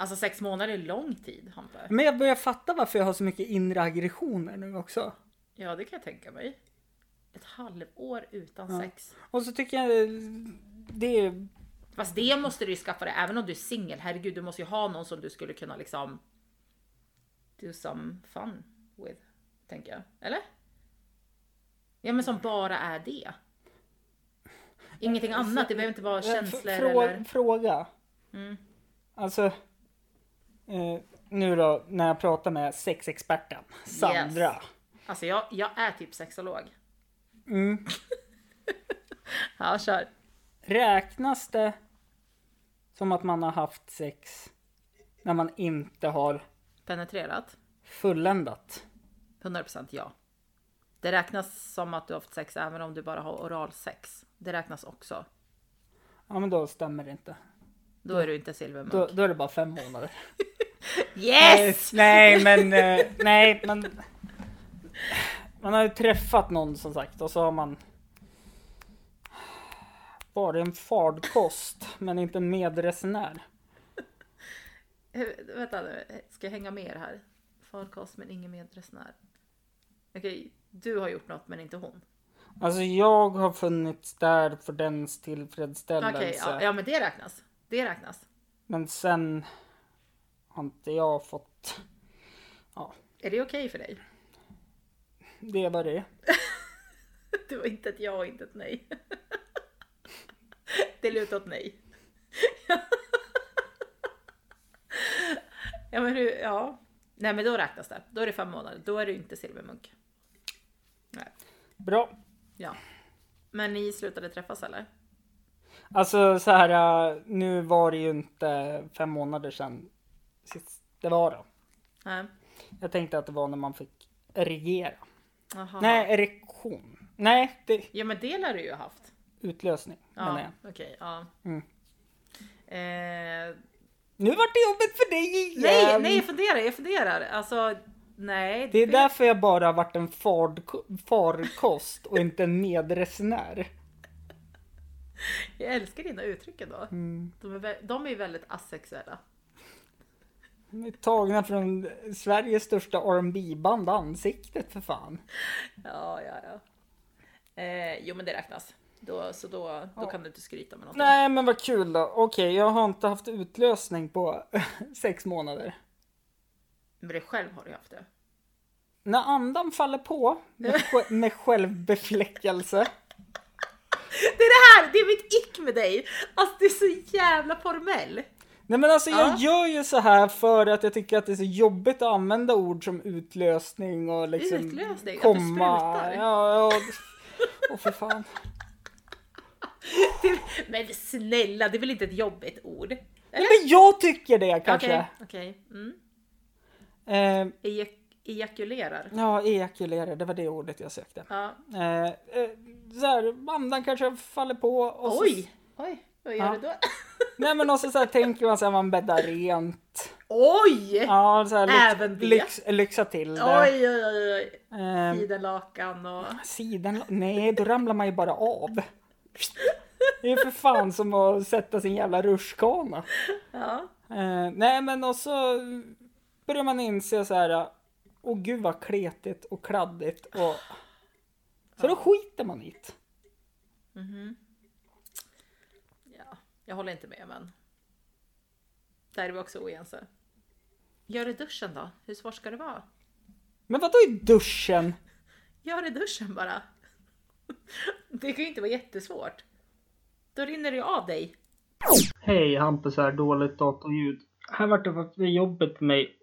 Alltså sex månader är lång tid, Hampe. Men jag börjar fatta varför jag har så mycket inre aggressioner nu också. Ja, det kan jag tänka mig. Ett halvår utan Ja. sex. Och så tycker jag det är... Fast det måste du ju skaffa dig, även om du är singel. Herregud, du måste ju ha någon som du skulle kunna liksom... Do some fun with, tänker jag. Eller? Ja, men som bara är det. Ingenting annat, det behöver inte vara känslor Frå- eller... Fråga. Mm. Alltså. Eh, nu då när jag pratar med sexexperten Sandra. Alltså jag, jag är typ sexolog. Mm. Ja, kör. Räknas det som att man har haft sex när man inte har Penetrerat? fulländat? 100% ja. Det räknas som att du har haft sex även om du bara har oralsex. Det räknas också. Ja men då stämmer det inte. Då är du inte silvermunk. Då, då är det bara fem månader. Yes! Nej men, eh, nej men. Man har ju träffat någon som sagt och så har man varit en fardkost men inte en medresenär. Vänta nu, ska jag hänga med er här? Farkost men ingen medresenär. Okej, du har gjort något men inte hon. Alltså jag har funnits där för dens tillfredsställelse. Okej, ja, ja men det räknas. Det räknas. Men sen har inte jag fått Är det okej för dig? det var det. Det var inte ett ja och inte ett nej. Det lutar åt nej. Ja men hur, ja. Nej men då räknas det. Då är det fem månader. Då är du inte silvermunk. Nej. Bra. Ja. Men ni slutade träffas eller? Alltså så här, äh, nu var det ju inte fem månader sedan sist det var då. Nej. Jag tänkte att det var när man fick erigera. Aha. Nej, erektion. Nej, det Ja men det lär du ju ha haft. utlösning menar Ja, jag. okej. ja. Mm. Eh, Nu vart det jobbigt för dig igen! nej, nej jag funderar, jag funderar. Alltså, nej. Det är därför jag bara varit en fard- farkost och inte en medresenär. Jag älskar dina uttryck ändå. Mm. De är, de är ju väldigt asexuella. De är tagna från Sveriges största R&B band Ansiktet för fan. Ja, ja, ja. Eh, jo men det räknas. Då, så då, då Ja. kan du inte skryta med någonting. Nej men vad kul då. Okej, jag har inte haft utlösning på sex månader. Med dig själv har du haft det. När andan faller på med, med självbefläckelse. Det är det här! Det är mitt ick med dig! Alltså det är så jävla formell. Nej men alltså jag Ja. gör ju så här för att jag tycker att det är så jobbigt att använda ord som utlösning och liksom Utlösning? Att du komma. sprutar? Ja, ja. Åh för fan. Det, men snälla, det är väl inte ett jobbigt ord? Nej, Eller? men jag tycker det kanske. Okej, okej. Mm. Eh, ejakulerar. ja, ejakulera, det var det ordet jag sökte. Ja. Eh, eh, så här, andan kanske faller på. Och Så, Oj! Oj, vad gör Ja. du då? nej men också så här tänker man sig att man bäddar rent. Oj! Ja, så här, lyx, Även det? lyx, lyxa till det. Oj, oj, oj, oj. Eh, Sidenlakan och... sidan, nej då ramlar man ju bara av. Det är ju för fan som att sätta sin jävla rutschkana. Ja. Eh, nej men och så börjar man inse så här. Åh gud vad kletigt och kladdigt och... Så då skiter man i det. ja. Jag håller inte med men... Där är vi också oense. Gör det i duschen då. Hur svårt ska det vara? Men vadå i duschen? Gör det i duschen bara. Det kan ju inte vara jättesvårt. Då rinner det ju av dig. Hej, Hampus här, dåligt datorljud. Här vart det faktiskt jobbigt för mig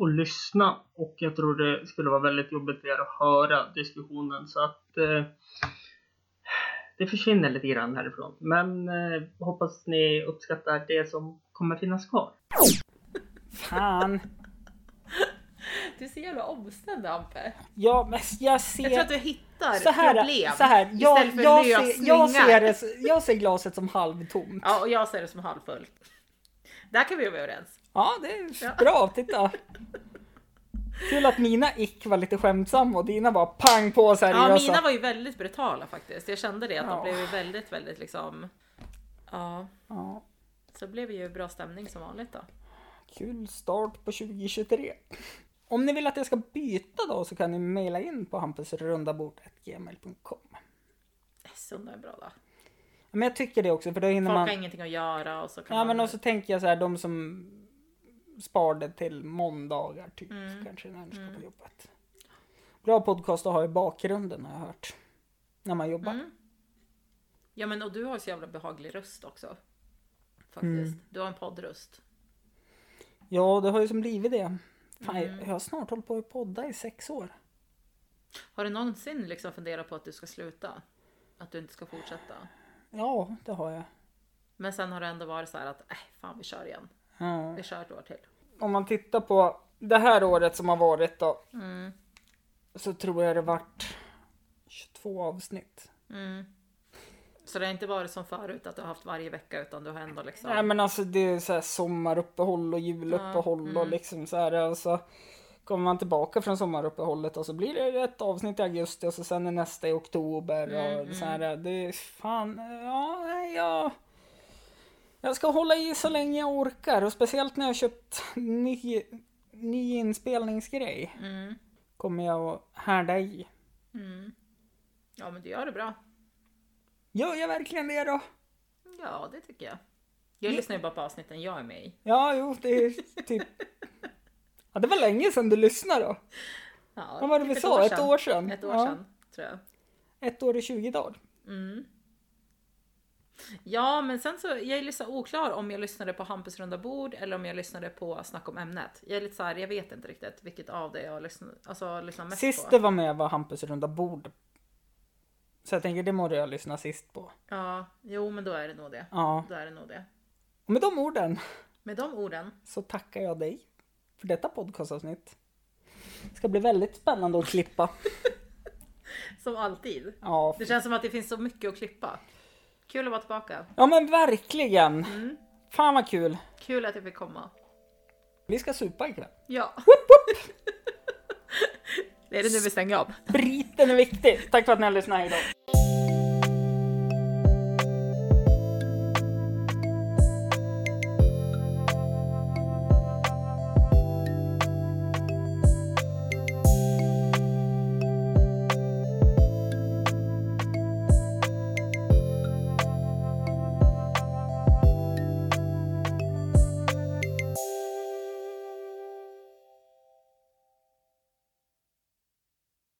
att lyssna och jag tror det skulle vara väldigt jobbigt för er att höra diskussionen så att eh, det försvinner lite grann härifrån. Men eh, hoppas ni uppskattar det som kommer finnas kvar. Fan. Du är så jävla omständig Ampe. Ja men jag ser... Jag tror att du hittar så här, problem så här, jag, istället för jag, lösningar. ser, jag, ser det, jag ser glaset som halvtomt. Ja, och jag ser det som halvfullt. Där kan vi vara överens. Ja, det är Ja. bra. Titta. Kul att mina ick var lite skämtsamma och dina var pang på Ja, seriösa. mina var ju väldigt brutala faktiskt. Jag kände det att Ja. de blev ju väldigt, väldigt liksom... Ja, Ja, så det blev ju bra stämning som vanligt då. kul start på 2023. Om ni vill att jag ska byta då så kan ni mejla in på hampusrundabord.gmail.com. Söndag är bra då. Men jag tycker det också för då hinner Folk man... har ingenting att göra och så kan Ja man... men också tänker jag så här de som sparade till måndagar typ Mm. kanske när de ska på jobbet. Bra podcast att ha i bakgrunden har jag hört. När man jobbar. Mm. Ja men och du har så jävla behaglig röst också. Faktiskt. Mm. Du har en poddröst. Ja det har ju som blivit det. Fan, Mm. jag har snart hållit på att podda i sex år. Har du någonsin liksom funderat på att du ska sluta? Att du inte ska fortsätta? Ja det har jag. Men sen har det ändå varit så här att, äh, fan vi kör igen. Ja. Vi kör ett år till. Om man tittar på det här året som har varit då. Mm. Så tror jag det vart 22 avsnitt. Mm. Så det har inte varit som förut att du har haft varje vecka utan du har ändå liksom... Nej men alltså det är så här sommaruppehåll och juluppehåll och mm. liksom så här. Och så kommer man tillbaka från sommaruppehållet och så blir det ett avsnitt i augusti och så sen är nästa i oktober och Mm, så här. Det är fan, ja, nej, jag. Ska hålla i så länge jag orkar och speciellt när jag köpt ny, ny inspelningsgrej. Mm. Kommer jag att härda i. Mm. Ja men du gör det bra. Gör jag verkligen det då? Ja det tycker jag. Jag Ja. lyssnar ju bara på avsnitten jag är med i. Ja, jo, det är typ. Ja, det var länge sedan du lyssnade då. Ja, Vad var det typ vi sa? Ett år sedan? Ett år Ja. sedan tror jag. Ett år och 20 dagar. Mm. Ja, men sen så jag är lite så oklar om jag lyssnade på Hampus runda bord eller om jag lyssnade på Snack om ämnet. Jag är lite så här, jag vet inte riktigt vilket av det jag lyssnar, alltså, lyssnar mest Sist på. det var med var Hampus runda bord. Så jag tänker det måste jag lyssna sist på. Ja, jo, men då är det nog det. Ja, Då är det nog det. och med de orden Med de orden så tackar jag dig för detta podcastavsnitt. Det ska bli väldigt spännande att klippa. som alltid. Ja, Det känns som att det finns så mycket att klippa. Kul att vara tillbaka. ja men verkligen. Mm. Fan vad kul. Kul att jag fick komma. Vi ska supa ikväll. Ja. det är det nu vi stänger av. Spriten är viktig. Tack för att ni har lyssnat. Hejdå.